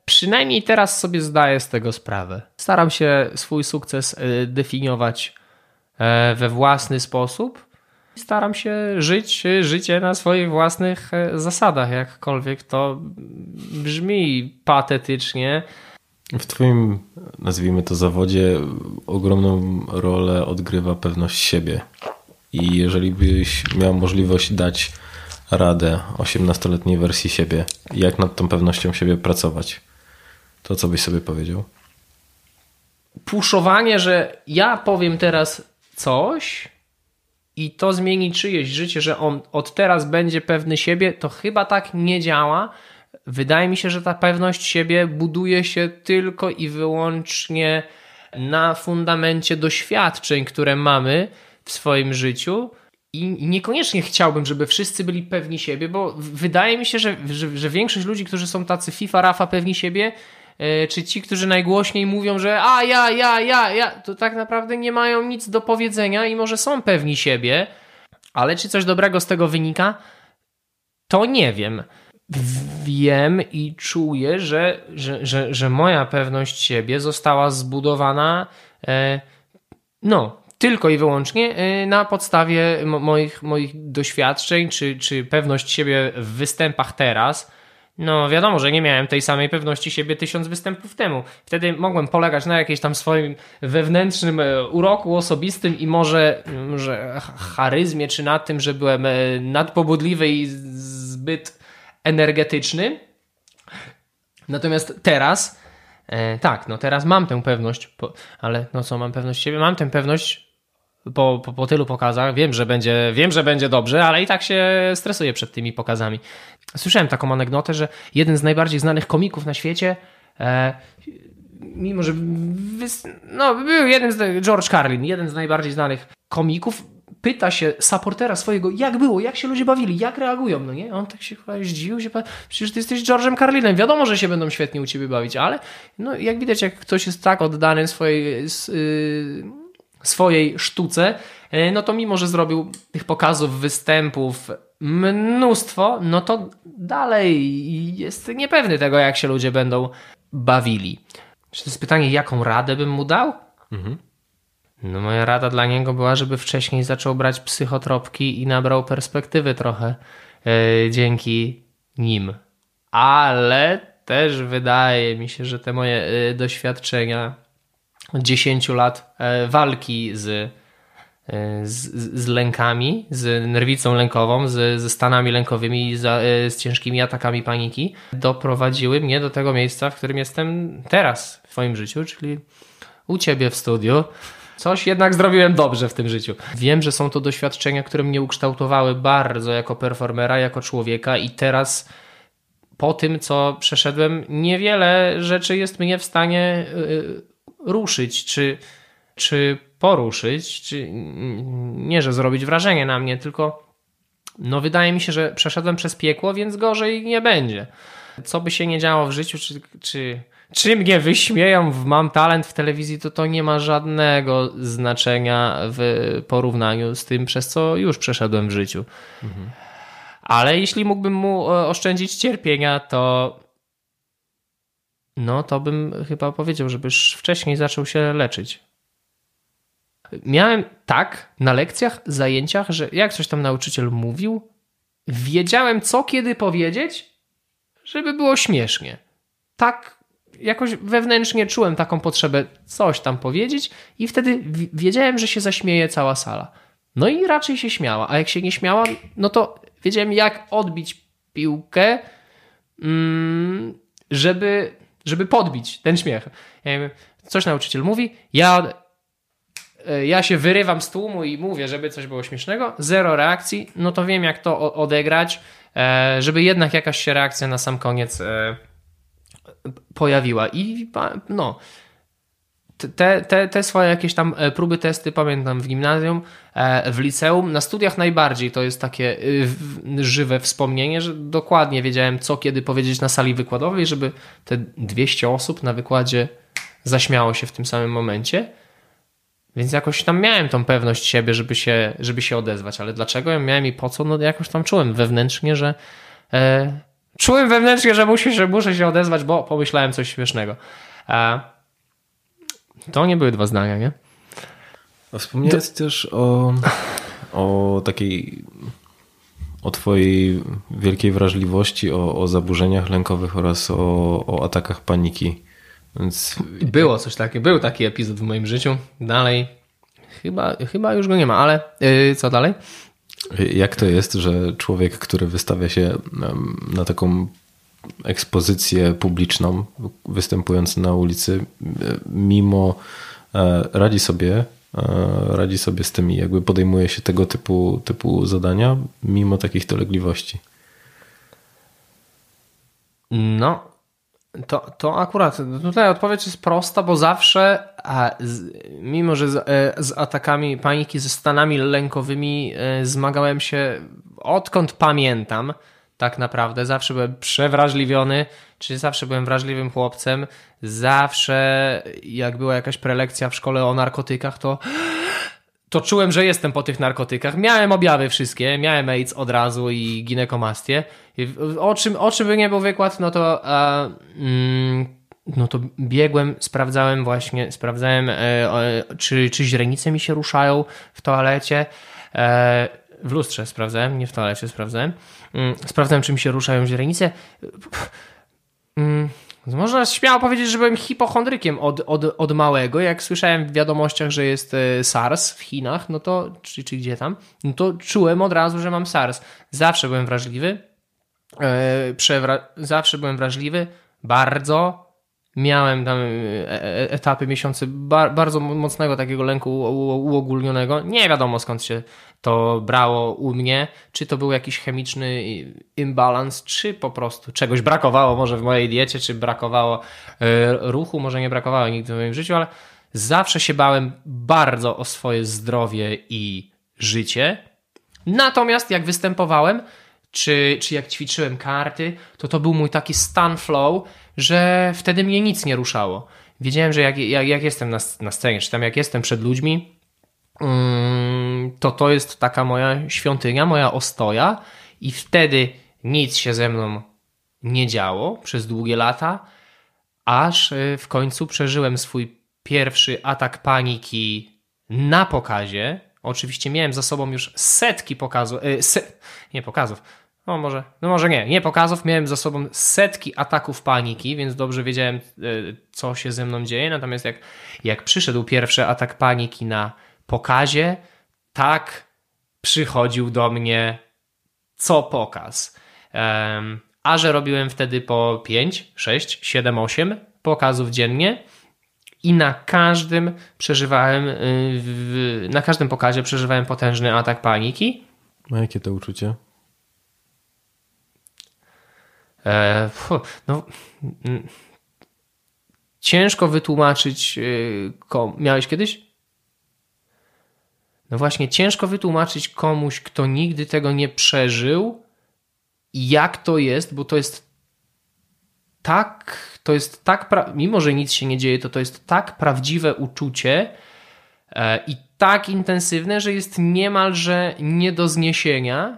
Przynajmniej teraz sobie zdaję z tego sprawę. Staram się swój sukces y, definiować e, we własny sposób. Staram się żyć życie na swoich własnych e, zasadach, jakkolwiek to brzmi patetycznie. W Twoim, nazwijmy to, zawodzie ogromną rolę odgrywa pewność siebie. I jeżeli byś miał możliwość dać radę 18-letniej wersji siebie, jak nad tą pewnością siebie pracować, to co byś sobie powiedział? Puszowanie, że ja powiem teraz coś i to zmieni czyjeś życie, że on od teraz będzie pewny siebie, to chyba tak nie działa. Wydaje mi się, że ta pewność siebie buduje się tylko i wyłącznie na fundamencie doświadczeń, które mamy w swoim życiu i niekoniecznie chciałbym, żeby wszyscy byli pewni siebie, bo wydaje mi się, że, że, że większość ludzi, którzy są tacy FIFA, Rafa, pewni siebie, e, czy ci, którzy najgłośniej mówią, że a ja, ja, ja, ja, to tak naprawdę nie mają nic do powiedzenia i może są pewni siebie, ale czy coś dobrego z tego wynika? To nie wiem. Wiem i czuję, że, że, że, że moja pewność siebie została zbudowana e, no, tylko i wyłącznie y, na podstawie moich, moich doświadczeń, czy, czy pewność siebie w występach teraz. No wiadomo, że nie miałem tej samej pewności siebie tysiąc występów temu. Wtedy mogłem polegać na jakiejś tam swoim wewnętrznym e, uroku osobistym i może, może charyzmie, czy na tym, że byłem e, nadpobudliwy i zbyt energetyczny. Natomiast teraz, e, tak, no teraz mam tę pewność, ale no co, mam pewność siebie? Mam tę pewność po, po, po, tylu pokazach. Wiem że, będzie, wiem, że będzie dobrze, ale i tak się stresuję przed tymi pokazami. Słyszałem taką anegdotę, że jeden z najbardziej znanych komików na świecie, e, mimo że no, był jeden z, George Carlin, jeden z najbardziej znanych komików, pyta się supportera swojego, jak było, jak się ludzie bawili, jak reagują, no nie? On tak się chyba zdziwił, się, przecież ty jesteś George'em Carlinem, wiadomo, że się będą świetnie u ciebie bawić, ale no, jak widać, jak ktoś jest tak oddany swojej... Yy, swojej sztuce, e, no to mimo, że zrobił tych pokazów, występów mnóstwo, no to dalej jest niepewny tego, jak się ludzie będą bawili. Czy to jest pytanie, jaką radę bym mu dał? Mhm. No moja rada dla niego była, żeby wcześniej zaczął brać psychotropki i nabrał perspektywy trochę yy, dzięki nim. Ale też wydaje mi się, że te moje yy, doświadczenia 10 lat e, walki z, e, z, z lękami, z nerwicą lękową, z, ze stanami lękowymi, z, e, z ciężkimi atakami paniki, doprowadziły mnie do tego miejsca, w którym jestem teraz w swoim życiu, czyli u ciebie w studiu. Coś jednak zrobiłem dobrze w tym życiu. Wiem, że są to doświadczenia, które mnie ukształtowały bardzo jako performera, jako człowieka i teraz po tym, co przeszedłem, niewiele rzeczy jest mnie w stanie ruszyć, czy, czy poruszyć, czy nie, że zrobić wrażenie na mnie, tylko no wydaje mi się, że przeszedłem przez piekło, więc gorzej nie będzie. Co by się nie działo w życiu, czy, czy, czy mnie wyśmieją w Mam Talent w telewizji, to to nie ma żadnego znaczenia w porównaniu z tym, przez co już przeszedłem w życiu. Mhm. Ale jeśli mógłbym mu e, oszczędzić cierpienia, to no to bym chyba powiedział, żebyś wcześniej zaczął się leczyć. Miałem tak na lekcjach, zajęciach, że jak coś tam nauczyciel mówił, wiedziałem co kiedy powiedzieć, żeby było śmiesznie. Tak jakoś wewnętrznie czułem taką potrzebę coś tam powiedzieć i wtedy wiedziałem, że się zaśmieje cała sala. No i raczej się śmiała, a jak się nie śmiała, no to wiedziałem jak odbić piłkę, mm, żeby, żeby podbić ten śmiech. Coś nauczyciel mówi, ja, e, ja się wyrywam z tłumu i mówię, żeby coś było śmiesznego, zero reakcji, no to wiem jak to odegrać, e, żeby jednak jakaś się reakcja na sam koniec e, pojawiła. I no, te, te, te swoje jakieś tam e, próby, testy pamiętam w gimnazjum, e, w liceum, na studiach najbardziej to jest takie e, żywe wspomnienie, że dokładnie wiedziałem co kiedy powiedzieć na sali wykładowej, żeby te 200 osób na wykładzie zaśmiało się w tym samym momencie. Więc jakoś tam miałem tą pewność siebie, żeby się, żeby się odezwać, ale dlaczego ja miałem i po co? No jakoś tam czułem wewnętrznie, że e, czułem wewnętrznie, że, musi, że muszę się odezwać, bo pomyślałem coś śmiesznego. E, to nie były dwa zdania, nie? A wspomniałeś to... też o, o takiej o twojej wielkiej wrażliwości, o, o zaburzeniach lękowych oraz o, o atakach paniki. Więc... Było coś takiego, był taki epizod w moim życiu. Dalej chyba, chyba już go nie ma, ale yy, co dalej? Jak to jest, że człowiek, który wystawia się na taką ekspozycję publiczną, występując na ulicy, mimo e, radzi sobie, e, radzi sobie z tymi, jakby podejmuje się tego typu, typu zadania, mimo takich dolegliwości. No, to, to akurat tutaj odpowiedź jest prosta, bo zawsze, mimo że z, e, z, atakami paniki, ze stanami lękowymi zmagałem się odkąd pamiętam tak naprawdę. Zawsze byłem przewrażliwiony, czyli zawsze byłem wrażliwym chłopcem. Zawsze, jak była jakaś prelekcja w szkole o narkotykach, to to czułem, że jestem po tych narkotykach. Miałem objawy wszystkie, miałem AIDS od razu i ginekomastię. O czym, o czym by nie był wykład, no to, a, mm, no to biegłem, sprawdzałem właśnie, sprawdzałem, e, czy, czy źrenice mi się ruszają w toalecie. E, w lustrze sprawdzałem, nie w toalecie sprawdzałem. Mm, sprawdzałem, czy mi się ruszają źrenice. Mm, można śmiało powiedzieć, że byłem hipochondrykiem od, od, od małego. Jak słyszałem w wiadomościach, że jest e, SARS w Chinach, no to, czy, czy gdzie tam, no to czułem od razu, że mam SARS. Zawsze byłem wrażliwy. E, przewra- zawsze byłem wrażliwy. Bardzo miałem tam e, etapy, miesiące bardzo mocnego takiego lęku uogólnionego. Nie wiadomo skąd się to brało u mnie, czy to był jakiś chemiczny imbalans, czy po prostu czegoś brakowało może w mojej diecie, czy brakowało e, ruchu, może nie brakowało nigdy w moim życiu, ale zawsze się bałem bardzo o swoje zdrowie i życie. Natomiast jak występowałem, czy, czy jak ćwiczyłem karty, to to był mój taki stan flow, że wtedy mnie nic nie ruszało. Wiedziałem, że jak, jak, jak jestem na, na scenie, czy tam jak jestem przed ludźmi, mm, to to jest taka moja świątynia, moja ostoja i wtedy nic się ze mną nie działo przez długie lata, aż y, w końcu przeżyłem swój pierwszy atak paniki na pokazie. Oczywiście miałem za sobą już setki pokazów, se, nie pokazów, no może, no może nie, nie pokazów. Miałem za sobą setki ataków paniki, więc dobrze wiedziałem, e, co się ze mną dzieje. Natomiast jak, jak przyszedł pierwszy atak paniki na pokazie, tak przychodził do mnie co pokaz. A że robiłem wtedy po 5, 6, 7, 8 pokazów dziennie i na każdym przeżywałem, y, na każdym pokazie przeżywałem potężny atak paniki. A jakie to uczucie? E, no, ciężko wytłumaczyć. E, miałeś kiedyś? No właśnie, ciężko wytłumaczyć komuś, kto nigdy tego nie przeżył, jak to jest, bo to jest tak, to jest tak, mimo że nic się nie dzieje, to to jest tak prawdziwe uczucie e, i tak intensywne, że jest niemalże nie do zniesienia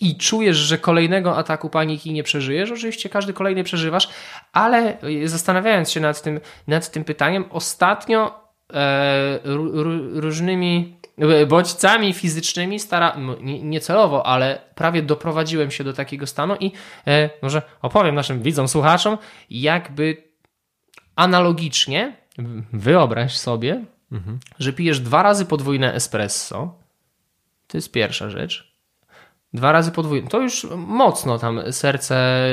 i czujesz, że kolejnego ataku paniki nie przeżyjesz. Oczywiście każdy kolejny przeżywasz, ale zastanawiając się nad tym, nad tym pytaniem, ostatnio e, różnymi bodźcami fizycznymi stara, niecelowo, ale prawie doprowadziłem się do takiego stanu i e, może opowiem naszym widzom, słuchaczom, jakby analogicznie wyobraź sobie, mhm. że pijesz dwa razy podwójne espresso. To jest pierwsza rzecz. Dwa razy podwójne. To już mocno tam serce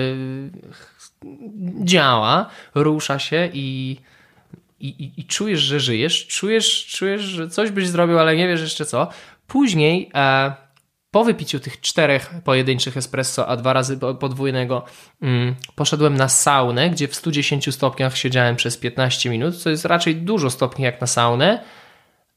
działa, rusza się i i, i, i, czujesz, że żyjesz, czujesz, czujesz, że coś byś zrobił, ale nie wiesz jeszcze co. Później e, po wypiciu tych czterech pojedynczych espresso, a dwa razy podwójnego, mm, poszedłem na saunę, gdzie w 110 stopniach siedziałem przez 15 minut, co jest raczej dużo stopni jak na saunę,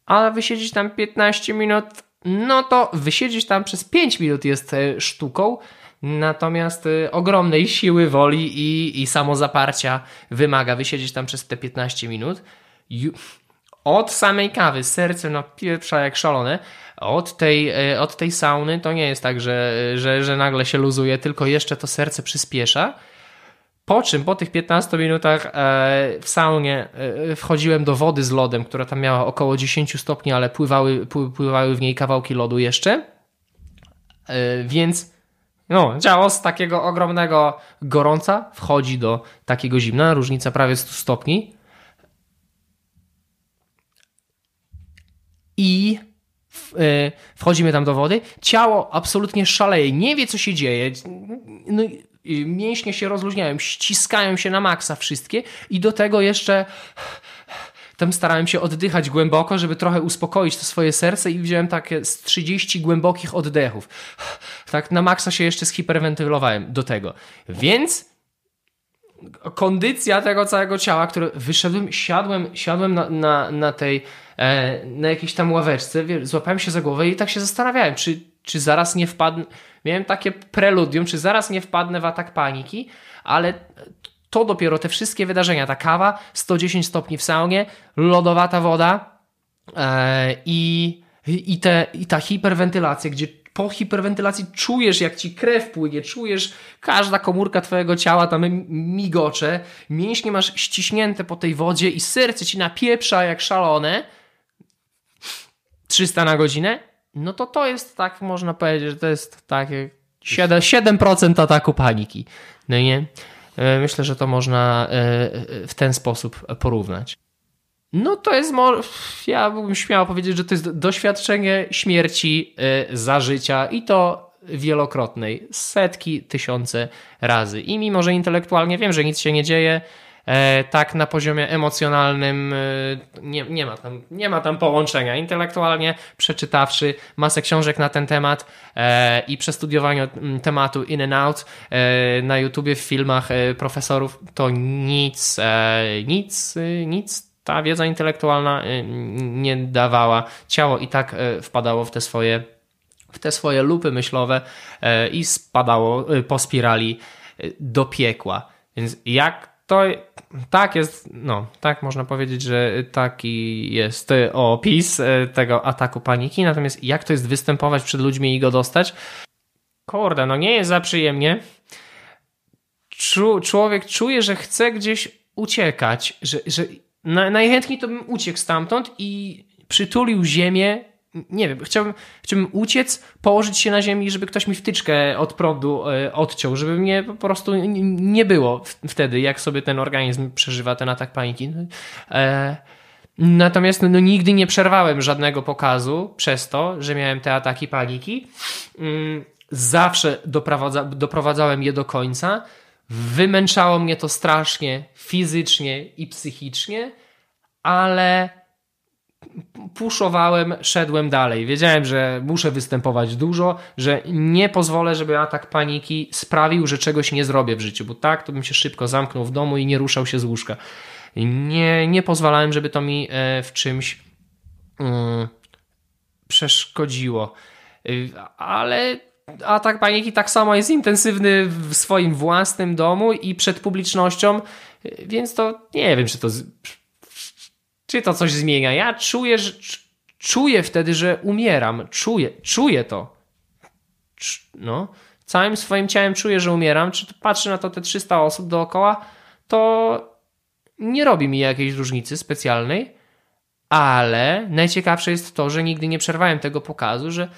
ale wysiedzieć tam 15 minut, no to wysiedzieć tam przez 5 minut jest e, sztuką, Natomiast y, ogromnej siły woli i, i samozaparcia wymaga wysiedzieć tam przez te 15 minut. Od samej kawy serce no pieprza jak szalone. Od tej, y, od tej sauny to nie jest tak, że, że, że nagle się luzuje, tylko jeszcze to serce przyspiesza. Po czym po tych 15 minutach e, w saunie e, wchodziłem do wody z lodem, która tam miała około 10 stopni, ale pływały, pływały w niej kawałki lodu jeszcze. E, więc no, ciało z takiego ogromnego gorąca wchodzi do takiego zimna, różnica prawie 100 stopni. I e, wchodzimy tam do wody. Ciało absolutnie szaleje, nie wie co się dzieje. No, mięśnie się rozluźniają, ściskają się na maksa wszystkie i do tego jeszcze tam starałem się oddychać głęboko, żeby trochę uspokoić to swoje serce i wziąłem takie z 30 głębokich oddechów. Tak na maksa się jeszcze zhiperwentylowałem do tego. Więc kondycja tego całego ciała, które wyszedłem, siadłem, siadłem na, na, na tej, e, na jakiejś tam ławeczce, złapałem się za głowę i tak się zastanawiałem, czy, czy zaraz nie wpadnę, miałem takie preludium, czy zaraz nie wpadnę w atak paniki, ale to dopiero te wszystkie wydarzenia, ta kawa, 110 stopni w saunie, lodowata woda e, i, i, te, i ta hiperwentylacja, gdzie po hiperwentylacji czujesz, jak ci krew płynie, czujesz każda komórka twojego ciała tam migocze, mięśnie masz ściśnięte po tej wodzie i serce ci napieprza jak szalone, 300 na godzinę, no to to jest tak, można powiedzieć, że to jest takie 7%, 7% ataku paniki. No nie? E, myślę, że to można e, w ten sposób porównać. No to jest, ja bym śmiał powiedzieć, że to jest doświadczenie śmierci e, za życia i to wielokrotnej, setki, tysiące razy. I mimo, że intelektualnie wiem, że nic się nie dzieje, tak na poziomie emocjonalnym e, nie, nie, ma tam, nie ma tam połączenia. Intelektualnie przeczytawszy masę książek na ten temat e, i przestudiowaniu tematu in and out na YouTubie, w filmach profesorów, to nic, nic, nic ta wiedza intelektualna nie dawała. Ciało i tak wpadało w te swoje, w te swoje lupy myślowe i spadało po spirali do piekła. Więc jak to tak jest, no, tak można powiedzieć, że taki jest opis e, tego ataku paniki. Natomiast jak to jest występować przed ludźmi i go dostać? Kurde, no nie jest za przyjemnie. człowiek czuje, że chce gdzieś uciekać, że, że najchętniej to bym uciekł stamtąd i przytulił ziemię nie wiem, chciałbym, chciałbym uciec, położyć się na ziemi, żeby ktoś mi wtyczkę od prądu e, odciął, żeby mnie po prostu nie było wtedy, jak sobie ten organizm przeżywa ten atak paniki. E, natomiast no, nigdy nie przerwałem żadnego pokazu przez to, że miałem te ataki paniki. Mm, zawsze doprowadza, doprowadzałem je do końca. Wymęczało mnie to strasznie fizycznie i psychicznie, ale puszowałem, szedłem dalej. Wiedziałem, że muszę występować dużo, że nie pozwolę, żeby atak paniki sprawił, że czegoś nie zrobię w życiu, bo tak to bym się szybko zamknął w domu i nie ruszał się z łóżka. Nie, nie pozwalałem, żeby to mi e, w czymś mm, przeszkodziło. Y, ale atak paniki tak samo jest intensywny w swoim własnym domu i przed publicznością, y, więc to nie wiem, czy to, czy to coś zmienia. Ja czuję, że, czuję wtedy, że umieram. Czuję, czuję to. No, całym swoim ciałem czuję, że umieram. Czy patrzę na to te 300 osób dookoła, to nie robi mi jakiejś różnicy specjalnej, ale najciekawsze jest to, że nigdy nie przerwałem tego pokazu, że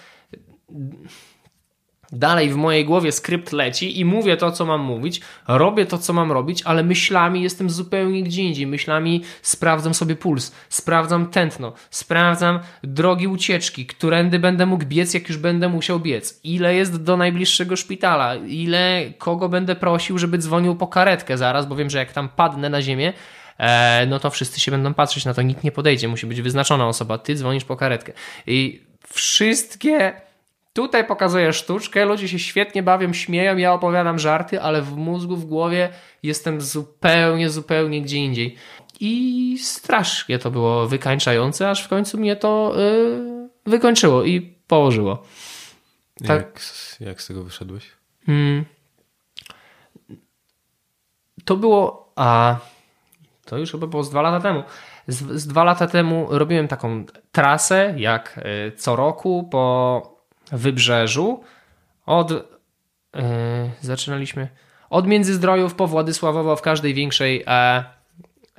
dalej w mojej głowie skrypt leci i mówię to, co mam mówić, robię to, co mam robić, ale myślami jestem zupełnie gdzie indziej. Myślami sprawdzam sobie puls, sprawdzam tętno, sprawdzam drogi ucieczki, którędy będę mógł biec, jak już będę musiał biec, ile jest do najbliższego szpitala, ile kogo będę prosił, żeby dzwonił po karetkę zaraz, bo wiem, że jak tam padnę na ziemię, e, no to wszyscy się będą patrzeć na to, nikt nie podejdzie, musi być wyznaczona osoba, ty dzwonisz po karetkę. I wszystkie Tutaj pokazuję sztuczkę, ludzie się świetnie bawią, śmieją, ja opowiadam żarty, ale w mózgu, w głowie jestem zupełnie, zupełnie gdzie indziej. I strasznie to było wykańczające, aż w końcu mnie to yy, wykończyło i położyło. Tak. Jak, jak z tego wyszedłeś? Hmm. To było, a to już chyba było z dwa lata temu. Z, z dwa lata temu robiłem taką trasę, jak y, co roku po Wybrzeżu. Od yy, zaczynaliśmy od Międzyzdrojów po Władysławowo w każdej większej e,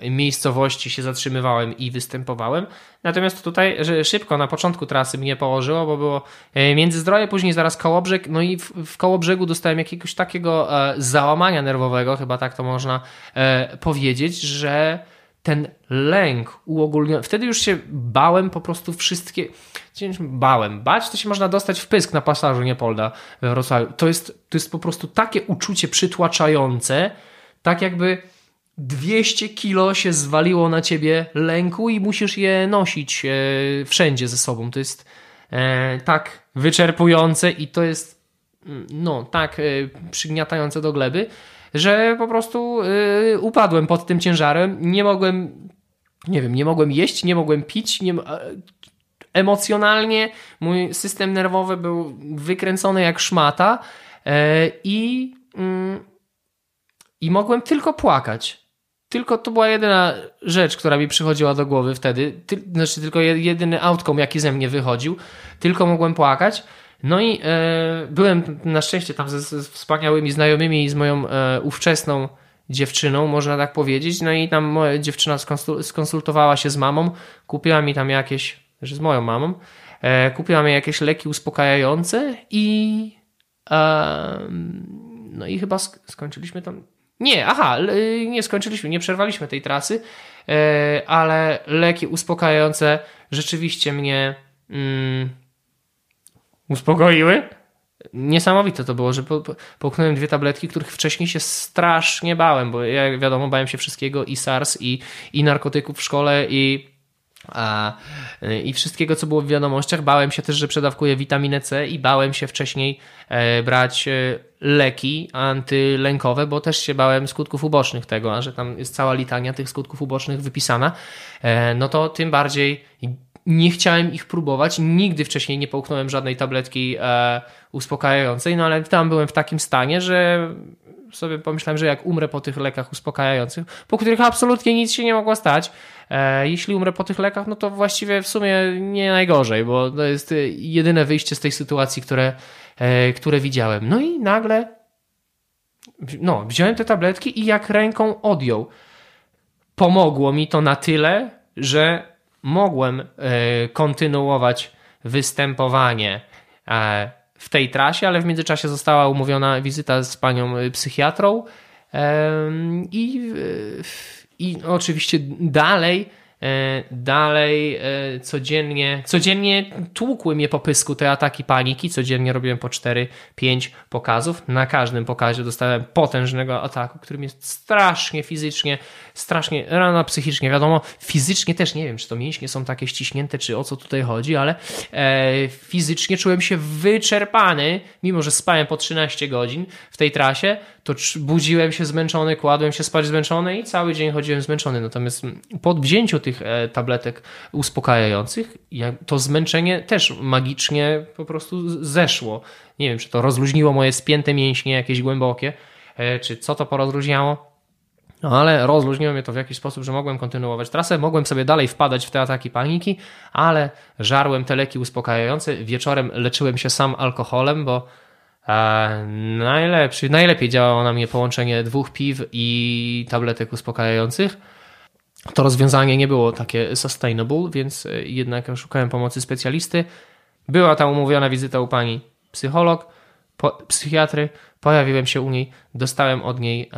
miejscowości się zatrzymywałem i występowałem. Natomiast tutaj szybko na początku trasy mnie położyło, bo było e, Międzyzdroje, później zaraz Kołobrzeg, no i w, w Kołobrzegu dostałem jakiegoś takiego e, załamania nerwowego, chyba tak to można e, powiedzieć, że ten lęk uogólniony. Wtedy już się bałem po prostu wszystkie. Bałem. Bać to się można dostać w pysk na pasażu Niepolda we Wrocławiu. To jest, to jest po prostu takie uczucie przytłaczające, tak jakby 200 kilo się zwaliło na ciebie lęku i musisz je nosić e, wszędzie ze sobą. To jest e, tak wyczerpujące i to jest mm, no tak e, przygniatające do gleby że po prostu yy, upadłem pod tym ciężarem. Nie mogłem, nie wiem, nie mogłem jeść, nie mogłem pić, nie, emocjonalnie mój system nerwowy był wykręcony jak szmata yy, i, yy, i mogłem tylko płakać. Tylko to była jedyna rzecz, która mi przychodziła do głowy wtedy. Ty, znaczy, tylko jedyny outcome, jaki ze mnie wychodził. Tylko mogłem płakać. No i e, byłem na szczęście tam ze, ze, wspaniałymi znajomymi i z moją e, ówczesną dziewczyną, można tak powiedzieć. No i tam moja dziewczyna skonsultowała się z mamą, kupiła mi tam jakieś, że z moją mamą, e, kupiła mi jakieś leki uspokajające i e, no i chyba skończyliśmy tam. Nie, aha, nie skończyliśmy, nie przerwaliśmy tej trasy, e, ale leki uspokajające rzeczywiście mnie. Mm, uspokoiły. Niesamowite to było, że po, po, połknąłem dwie tabletki, których wcześniej się strasznie bałem, bo jak wiadomo, bałem się wszystkiego i SARS, i, i narkotyków w szkole, i a, i wszystkiego, co było w wiadomościach. Bałem się też, że przedawkuję witaminę C i bałem się wcześniej e, brać e, leki antylękowe, bo też się bałem skutków ubocznych tego, a że tam jest cała litania tych skutków ubocznych wypisana, e, no to tym bardziej nie chciałem ich próbować. Nigdy wcześniej nie połknąłem żadnej tabletki e, uspokajającej, no ale tam byłem w takim stanie, że sobie pomyślałem, że jak umrę po tych lekach uspokajających, po których absolutnie nic się nie mogło stać, e, jeśli umrę po tych lekach, no to właściwie w sumie nie najgorzej, bo to jest jedyne wyjście z tej sytuacji, które, e, które widziałem. No i nagle no, wziąłem te tabletki i jak ręką odjął. Pomogło mi to na tyle, że mogłem e, kontynuować występowanie e, w tej trasie, ale w międzyczasie została umówiona wizyta z panią psychiatrą i, i oczywiście dalej E, dalej e, codziennie, codziennie tłukły mnie po pysku te ataki paniki, codziennie robiłem po 4-5 pokazów. Na każdym pokazie dostałem potężnego ataku, który mnie strasznie fizycznie, strasznie, rano psychicznie, wiadomo, fizycznie też nie wiem, czy to mięśnie są takie ściśnięte, czy o co tutaj chodzi, ale e, fizycznie czułem się wyczerpany, mimo że spałem po 13 godzin w tej trasie, to budziłem się zmęczony, kładłem się spać zmęczony i cały dzień chodziłem zmęczony. Natomiast po wzięciu tych tych e, tabletek uspokajających, to zmęczenie też magicznie po prostu zeszło. Nie wiem, czy to rozluźniło moje spięte mięśnie jakieś głębokie, e, czy co to porozluźniało. No ale rozluźniło mnie to w jakiś sposób, że mogłem kontynuować trasę, mogłem sobie dalej wpadać w te ataki paniki, ale żarłem te leki uspokajające. Wieczorem leczyłem się sam alkoholem, bo e, najlepszy, najlepiej działało na mnie połączenie dwóch piw i tabletek uspokajających. To rozwiązanie nie było takie sustainable, więc e, jednak szukałem pomocy specjalisty. Była tam umówiona wizyta u pani psycholog, po, psychiatry. Pojawiłem się u niej, dostałem od niej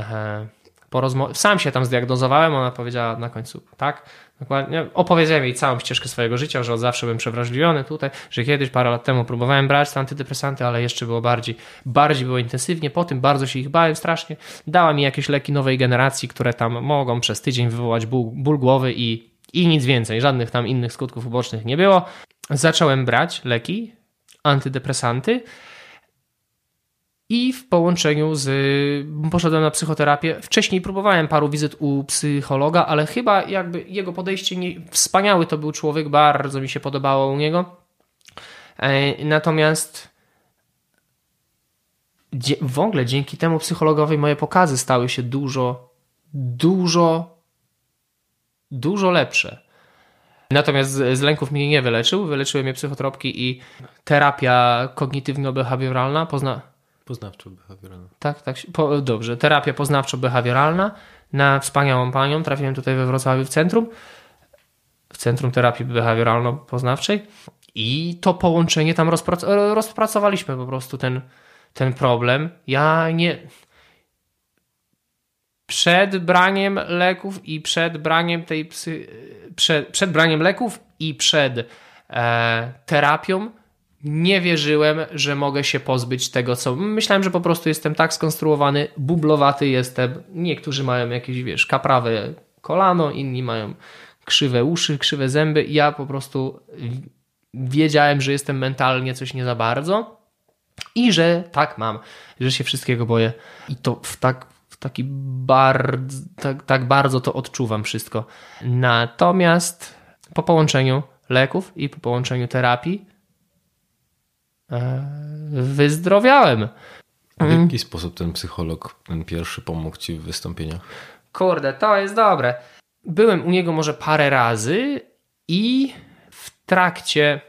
porozmawiać. Sam się tam zdiagnozowałem, ona powiedziała na końcu tak. Dokładnie. Opowiedziałem jej całą ścieżkę swojego życia, że od zawsze byłem przewrażliwiony tutaj, że kiedyś parę lat temu próbowałem brać te antydepresanty, ale jeszcze było bardziej, bardziej było intensywnie. Po tym bardzo się ich bałem strasznie. Dała mi jakieś leki nowej generacji, które tam mogą przez tydzień wywołać ból, ból głowy i, i nic więcej. Żadnych tam innych skutków ubocznych nie było. Zacząłem brać leki, antydepresanty i w połączeniu z. Poszedłem na psychoterapię. Wcześniej próbowałem paru wizyt u psychologa, ale chyba jakby jego podejście nie, wspaniały to był człowiek, bardzo mi się podobało u niego. E, natomiast w ogóle dzięki temu psychologowi moje pokazy stały się dużo, dużo, dużo lepsze. Natomiast z, lęków mnie nie wyleczył. Wyleczyły mnie psychotropki i terapia kognitywno-behawioralna. Pozna Poznawczo-behawioralna. Tak, tak. Po, dobrze. Terapia poznawczo-behawioralna na wspaniałą panią. Trafiłem tutaj we Wrocławiu w centrum, w Centrum Terapii Behawioralno-Poznawczej i to połączenie tam rozprac rozpracowaliśmy po prostu ten, ten problem. Ja nie... Przed braniem leków i przed braniem tej psy... przed, przed braniem leków i przed e, terapią nie wierzyłem, że mogę się pozbyć tego, co. Myślałem, że po prostu jestem tak skonstruowany, bublowaty jestem. Niektórzy mają jakieś, wiesz, kaprawe kolano, inni mają krzywe uszy, krzywe zęby. Ja po prostu wiedziałem, że jestem mentalnie coś nie za bardzo i że tak mam, że się wszystkiego boję. I to w tak w taki bardzo, tak, tak bardzo to odczuwam wszystko. Natomiast po połączeniu leków i po połączeniu terapii wyzdrowiałem. W jaki mm. sposób ten psycholog, ten pierwszy, pomógł ci w wystąpieniach? Kurde, to jest dobre. Byłem u niego może parę razy i w trakcie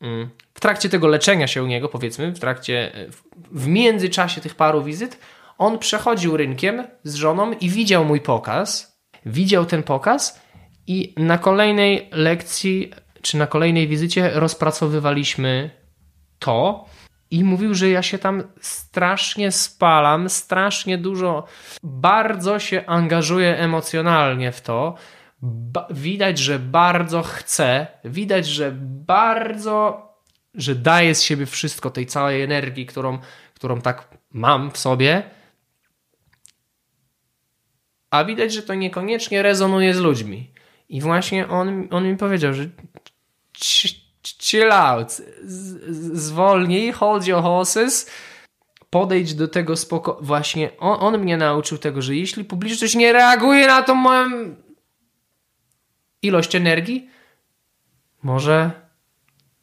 mm, w trakcie tego leczenia się u niego, powiedzmy, w trakcie w międzyczasie tych paru wizyt, on przechodził rynkiem z żoną i widział mój pokaz. Widział ten pokaz i na kolejnej lekcji czy na kolejnej wizycie rozpracowywaliśmy to i mówił, że ja się tam strasznie spalam, strasznie dużo, bardzo się angażuję emocjonalnie w to. Ba widać, że bardzo chcę, widać, że bardzo, że daję z siebie wszystko, tej całej energii, którą, którą tak mam w sobie. A widać, że to niekoniecznie rezonuje z ludźmi. I właśnie on, on mi powiedział, że chill out, zwolnij, hold your horses, podejdź do tego spoko... Właśnie on, on mnie nauczył tego, że jeśli publiczność nie reaguje na tą moją ilość energii, może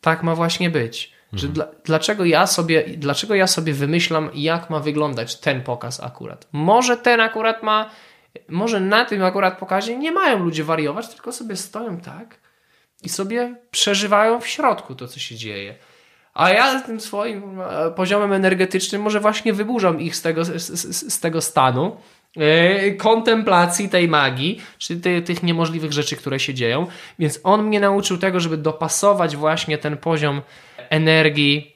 tak ma właśnie być. Mhm. Że dla, dlaczego, ja sobie, dlaczego ja sobie wymyślam, jak ma wyglądać ten pokaz akurat? Może ten akurat ma, może na tym akurat pokazie nie mają ludzie wariować, tylko sobie stoją tak i sobie przeżywają w środku to, co się dzieje. A ja tym swoim e, poziomem energetycznym może właśnie wyburzam ich z tego, z, z, z tego stanu yy, kontemplacji tej magii, czy ty, tych niemożliwych rzeczy, które się dzieją. Więc on mnie nauczył tego, żeby dopasować właśnie ten poziom energii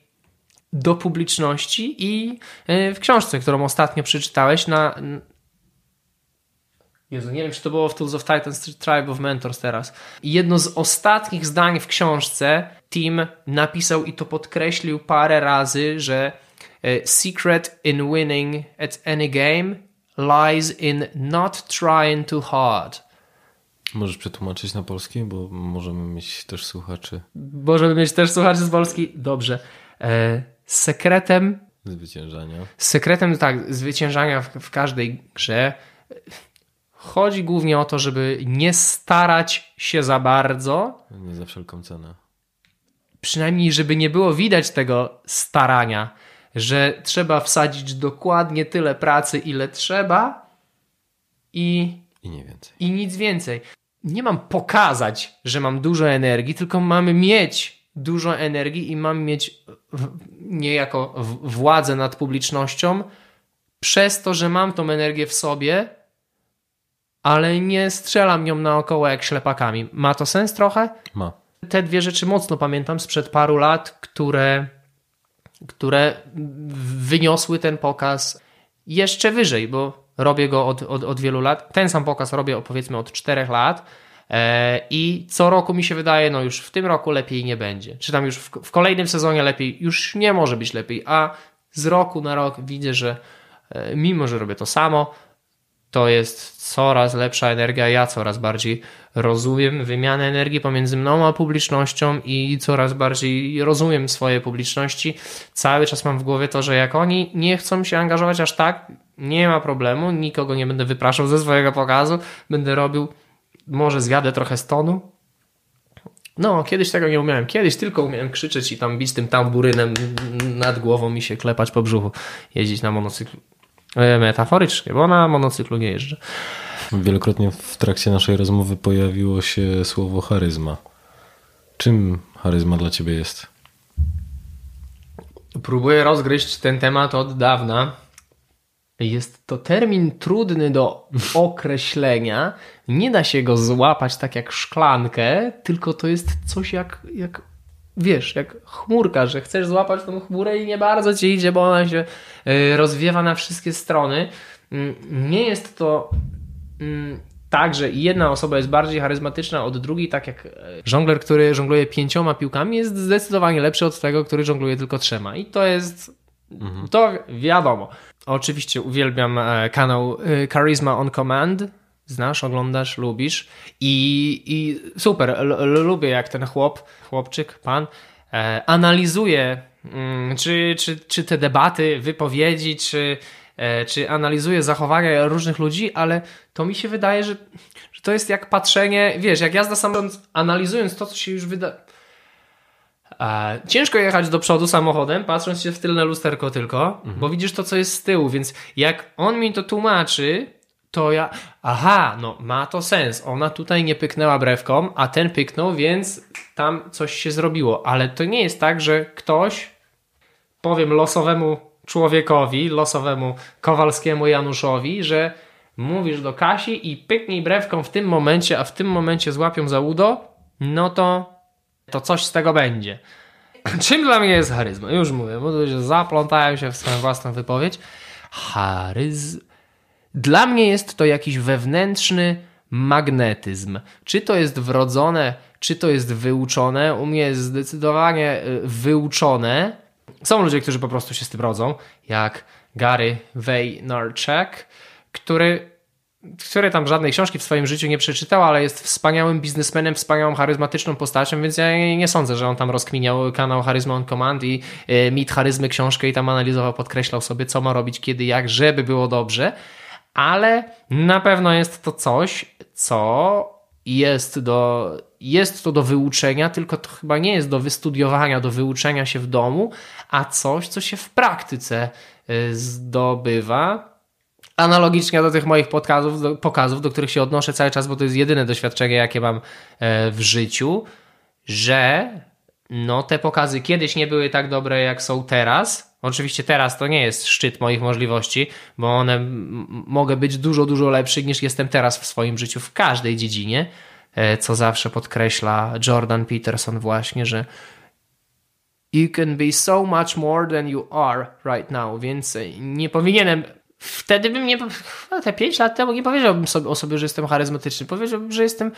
do publiczności i yy, w książce, którą ostatnio przeczytałeś, na, Jezu, nie wiem, czy to było w Tools of Titans Tribe of Mentors teraz. I jedno z ostatnich zdań w książce Tim napisał i to podkreślił parę razy, że e, secret in winning at any game lies in not trying too hard. Możesz przetłumaczyć na polski, bo możemy mieć też słuchaczy. Możemy mieć też słuchaczy z Polski? Dobrze. E, sekretem zwyciężania. Sekretem, tak, zwyciężania w, w każdej grze chodzi głównie o to, żeby nie starać się za bardzo. Nie za wszelką cenę. Przynajmniej, żeby nie było widać tego starania, że trzeba wsadzić dokładnie tyle pracy, ile trzeba i, I nie więcej. i nic więcej. Nie mam pokazać, że mam dużo energii, tylko mamy mieć dużo energii i mam mieć niejako władzę nad publicznością przez to, że mam tą energię w sobie, ale nie strzelam nią naokoło jak ślepakami. Ma to sens trochę? Ma. Te dwie rzeczy mocno pamiętam sprzed paru lat, które, które wyniosły ten pokaz jeszcze wyżej, bo robię go od, od, od wielu lat. Ten sam pokaz robię powiedzmy od czterech lat. E, I co roku mi się wydaje, no już w tym roku lepiej nie będzie. Czy tam już w, w kolejnym sezonie lepiej, już nie może być lepiej. A z roku na rok widzę, że e, mimo, że robię to samo, to jest coraz lepsza energia. Ja coraz bardziej rozumiem wymianę energii pomiędzy mną a publicznością i coraz bardziej rozumiem swoje publiczności. Cały czas mam w głowie to, że jak oni nie chcą się angażować aż tak, nie ma problemu, nikogo nie będę wypraszał ze swojego pokazu, będę robił, może zjadę trochę stonu. No, kiedyś tego nie umiałem. Kiedyś tylko umiałem krzyczeć i tam bić tym tamburynem nad głową i się klepać po brzuchu, jeździć na monocyklu. E, Metaforycznie, bo na monocyklu nie jeżdżę. Wielokrotnie w trakcie naszej rozmowy pojawiło się słowo charyzma. Czym charyzma dla ciebie jest? Próbuję rozgryźć ten temat od dawna. Jest to termin trudny do określenia. Nie da się go złapać tak jak szklankę, tylko to jest coś jak, jak wiesz, jak chmurka, że chcesz złapać tą chmurę i nie bardzo ci idzie, bo ona się y, rozwiewa na wszystkie strony. Mm, Nie jest to mm, tak, że jedna osoba jest bardziej charyzmatyczna od drugiej, tak jak e, żongler, który żongluje pięcioma piłkami, jest zdecydowanie lepszy od tego, który żongluje tylko trzema. I to jest. To wiadomo. Oczywiście uwielbiam e, kanał e, Charisma on Command. Znasz, oglądasz, lubisz. I, i super, l- lubię jak ten chłop, chłopczyk, pan, e, analizuje, mm, czy, czy, czy te debaty, wypowiedzi, czy, e, czy analizuje zachowania różnych ludzi, ale to mi się wydaje, że, że to jest jak patrzenie, wiesz, jak jazda samochodem, analizując to, co się już wyda. E, ciężko jechać do przodu samochodem, patrząc się w tylne lusterko tylko, bo widzisz to, co jest z tyłu, więc jak on mi to tłumaczy, to ja, aha, no ma to sens. Ona tutaj nie pyknęła brewką, a ten pyknął, więc tam coś się zrobiło. Ale to nie jest tak, że ktoś, powiem losowemu człowiekowi, losowemu Kowalskiemu Januszowi, że mówisz do Kasi i pyknij brewką w tym momencie, a w tym momencie złapią za udo, no to, to coś z tego będzie. Czym dla mnie jest charyzma? Już mówię, bo tu się w swoją własną wypowiedź. Charyz... Dla mnie jest to jakiś wewnętrzny magnetyzm. Czy to jest wrodzone, czy to jest wyuczone? U mnie jest zdecydowanie y, wyuczone. Są ludzie, którzy po prostu się z tym rodzą, jak Gary Vaynerchuk, który, który tam żadnej książki w swoim życiu nie przeczytał, ale jest wspaniałym biznesmenem, wspaniałą, charyzmatyczną postacią, więc ja nie sądzę, że on tam rozkminiał kanał Charisma on Command i y, mit charyzmy książkę i tam analizował, podkreślał sobie, co ma robić, kiedy, jak, żeby było dobrze ale na pewno jest to coś, co jest do, jest to do wyuczenia, tylko to chyba nie jest do wystudiowania, do wyuczenia się w domu, a coś, co się w praktyce y, zdobywa. Analogicznie do tych moich do, pokazów, do których się odnoszę cały czas, bo to jest jedyne doświadczenie, jakie mam e, w życiu, że no te pokazy kiedyś nie były tak dobre, jak są teraz. Oczywiście teraz to nie jest szczyt moich możliwości, bo one mogę być dużo, dużo lepszy niż jestem teraz w swoim życiu w każdej dziedzinie, e, co zawsze podkreśla Jordan Peterson właśnie, że you can be so much more than you are right now, więc nie powinienem Wtedy bym nie, chyba te 5 lat temu nie powiedziałbym sobie o sobie, że jestem charyzmatyczny. Powiedziałbym, że jestem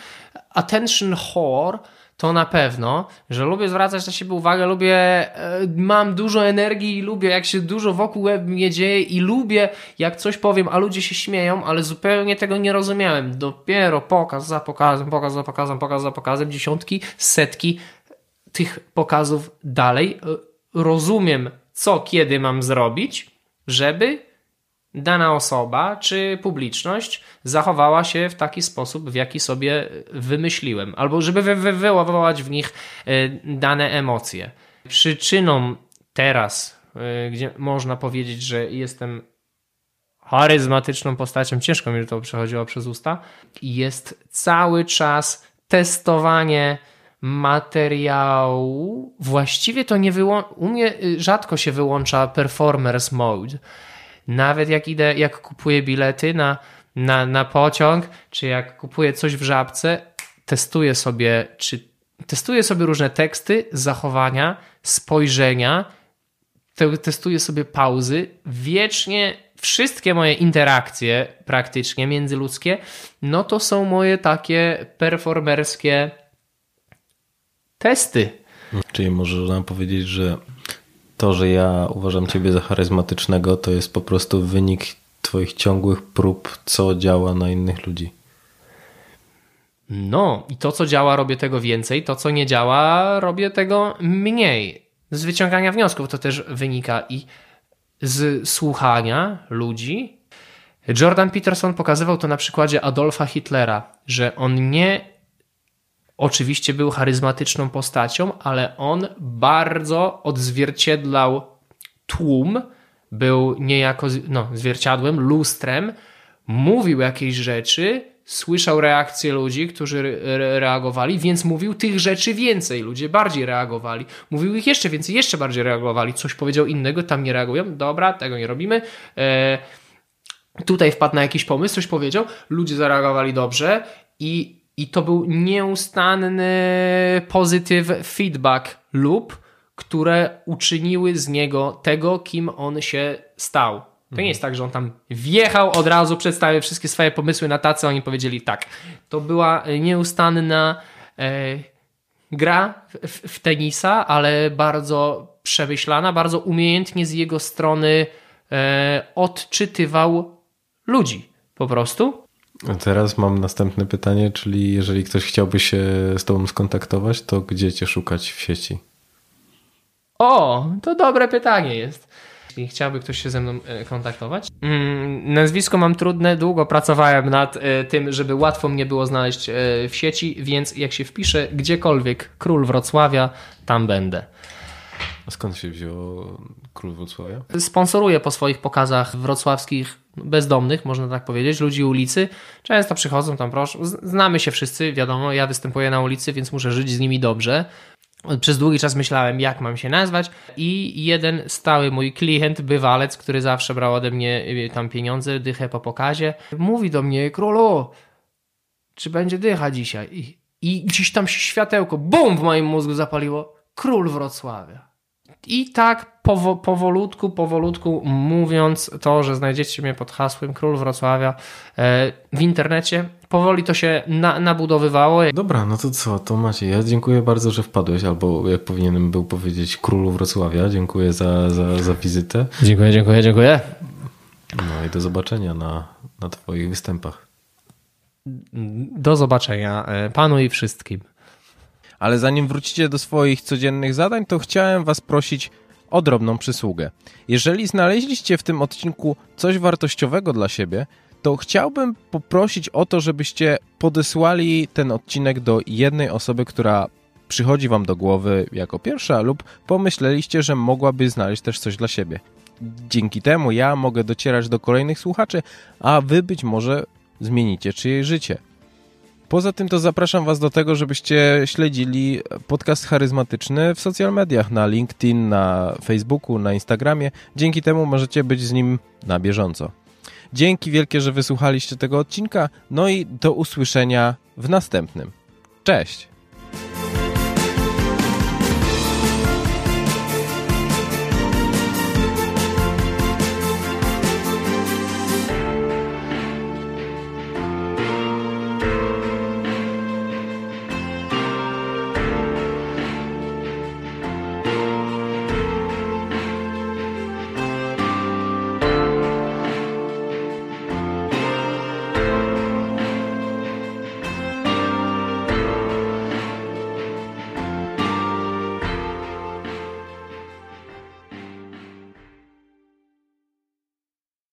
attention whore, to na pewno, że lubię zwracać na siebie uwagę, lubię, e, mam dużo energii i lubię, jak się dużo wokół mnie dzieje i lubię, jak coś powiem, a ludzie się śmieją, ale zupełnie tego nie rozumiałem. Dopiero pokaz za pokazem, pokaz za pokazem, pokaz za pokazem, dziesiątki, setki tych pokazów dalej. e, Rozumiem, co kiedy mam zrobić, żeby dana osoba czy publiczność zachowała się w taki sposób, w jaki sobie wymyśliłem, albo żeby wy w nich e, dane emocje. Przyczyną teraz, e, gdzie można powiedzieć, że jestem charyzmatyczną postacią, ciężko mi to przechodziło przez usta, jest cały czas testowanie materiału. Właściwie to nie wyłącza, u mnie y, rzadko się wyłącza performers mode. Nawet jak idę, jak kupuję bilety na, na, na pociąg, czy jak kupuję coś w żabce, testuję sobie, czy testuję sobie różne teksty, zachowania, spojrzenia, testuję sobie pauzy. Wiecznie wszystkie moje interakcje praktycznie międzyludzkie, no to są moje takie performerskie testy. Czyli można powiedzieć, że to, że ja uważam ciebie za charyzmatycznego, to jest po prostu wynik twoich ciągłych prób, co działa na innych ludzi. No, i to, co działa, robię tego więcej, to, co nie działa, robię tego mniej. Z wyciągania wniosków to też wynika i z słuchania ludzi. Jordan Peterson pokazywał to na przykładzie Adolfa Hitlera, że on nie oczywiście był charyzmatyczną postacią, ale on bardzo odzwierciedlał tłum, był niejako no, zwierciadłem, lustrem, mówił jakieś rzeczy, słyszał reakcje ludzi, którzy reagowali, więc mówił tych rzeczy więcej. Ludzie bardziej reagowali. Mówił ich jeszcze więcej, jeszcze bardziej reagowali. Coś powiedział innego, tam nie reagują. Dobra, tego nie robimy. E, tutaj wpadł na jakiś pomysł, coś powiedział. Ludzie zareagowali dobrze i, i to był nieustanny positive feedback loop, które uczyniły z niego tego, kim on się stał. To nie jest tak, że on tam wjechał od razu, przedstawił wszystkie swoje pomysły na tacy, oni powiedzieli tak. To była nieustanna e, gra w, w, tenisa, ale bardzo przemyślana, bardzo umiejętnie z jego strony e, odczytywał ludzi po prostu. A teraz mam następne pytanie, czyli jeżeli ktoś chciałby się z tobą skontaktować, to gdzie cię szukać w sieci? O, to dobre pytanie jest jeśli chciałby ktoś się ze mną e, kontaktować. Mm, nazwisko mam trudne, długo pracowałem nad e, tym, żeby łatwo mnie było znaleźć e, w sieci, więc jak się wpiszę gdziekolwiek Król Wrocławia, tam będę. A skąd się wziął Król Wrocławia? Sponsoruję po swoich pokazach wrocławskich bezdomnych, można tak powiedzieć, ludzi ulicy. Często przychodzą tam, proszę, znamy się wszyscy, wiadomo, ja występuję na ulicy, więc muszę żyć z nimi dobrze. Przez długi czas myślałem, jak mam się nazwać, i jeden stały mój klient, bywalec, który zawsze brał ode mnie y, tam pieniądze, dychę po pokazie, mówi do mnie: Królu, czy będzie dycha dzisiaj? I, i gdzieś tam się światełko, bum, w moim mózgu zapaliło: Król Wrocławia. I tak powo, powolutku, powolutku mówiąc to, że znajdziecie mnie pod hasłem Król Wrocławia e, w internecie, powoli to się na, nabudowywało. Dobra, no to co, to macie. Ja dziękuję bardzo, że wpadłeś, albo jak powinienem był powiedzieć Królu Wrocławia. Dziękuję za, za, za wizytę. Dziękuję, dziękuję, dziękuję. No i do zobaczenia na, na Twoich występach. Do zobaczenia e, panu i wszystkim. Ale zanim wrócicie do swoich codziennych zadań, to chciałem Was prosić o drobną przysługę. Jeżeli znaleźliście w tym odcinku coś wartościowego dla siebie, to chciałbym poprosić o to, żebyście podesłali ten odcinek do jednej osoby, która przychodzi Wam do głowy jako pierwsza, lub pomyśleliście, że mogłaby znaleźć też coś dla siebie. Dzięki temu ja mogę docierać do kolejnych słuchaczy, a Wy być może zmienicie czyjeś życie. Poza tym to zapraszam Was do tego, żebyście śledzili podcast charyzmatyczny w social mediach, na LinkedIn, na Facebooku, na Instagramie. Dzięki temu możecie być z nim na bieżąco. Dzięki wielkie, że wysłuchaliście tego odcinka, no i do usłyszenia w następnym. Cześć!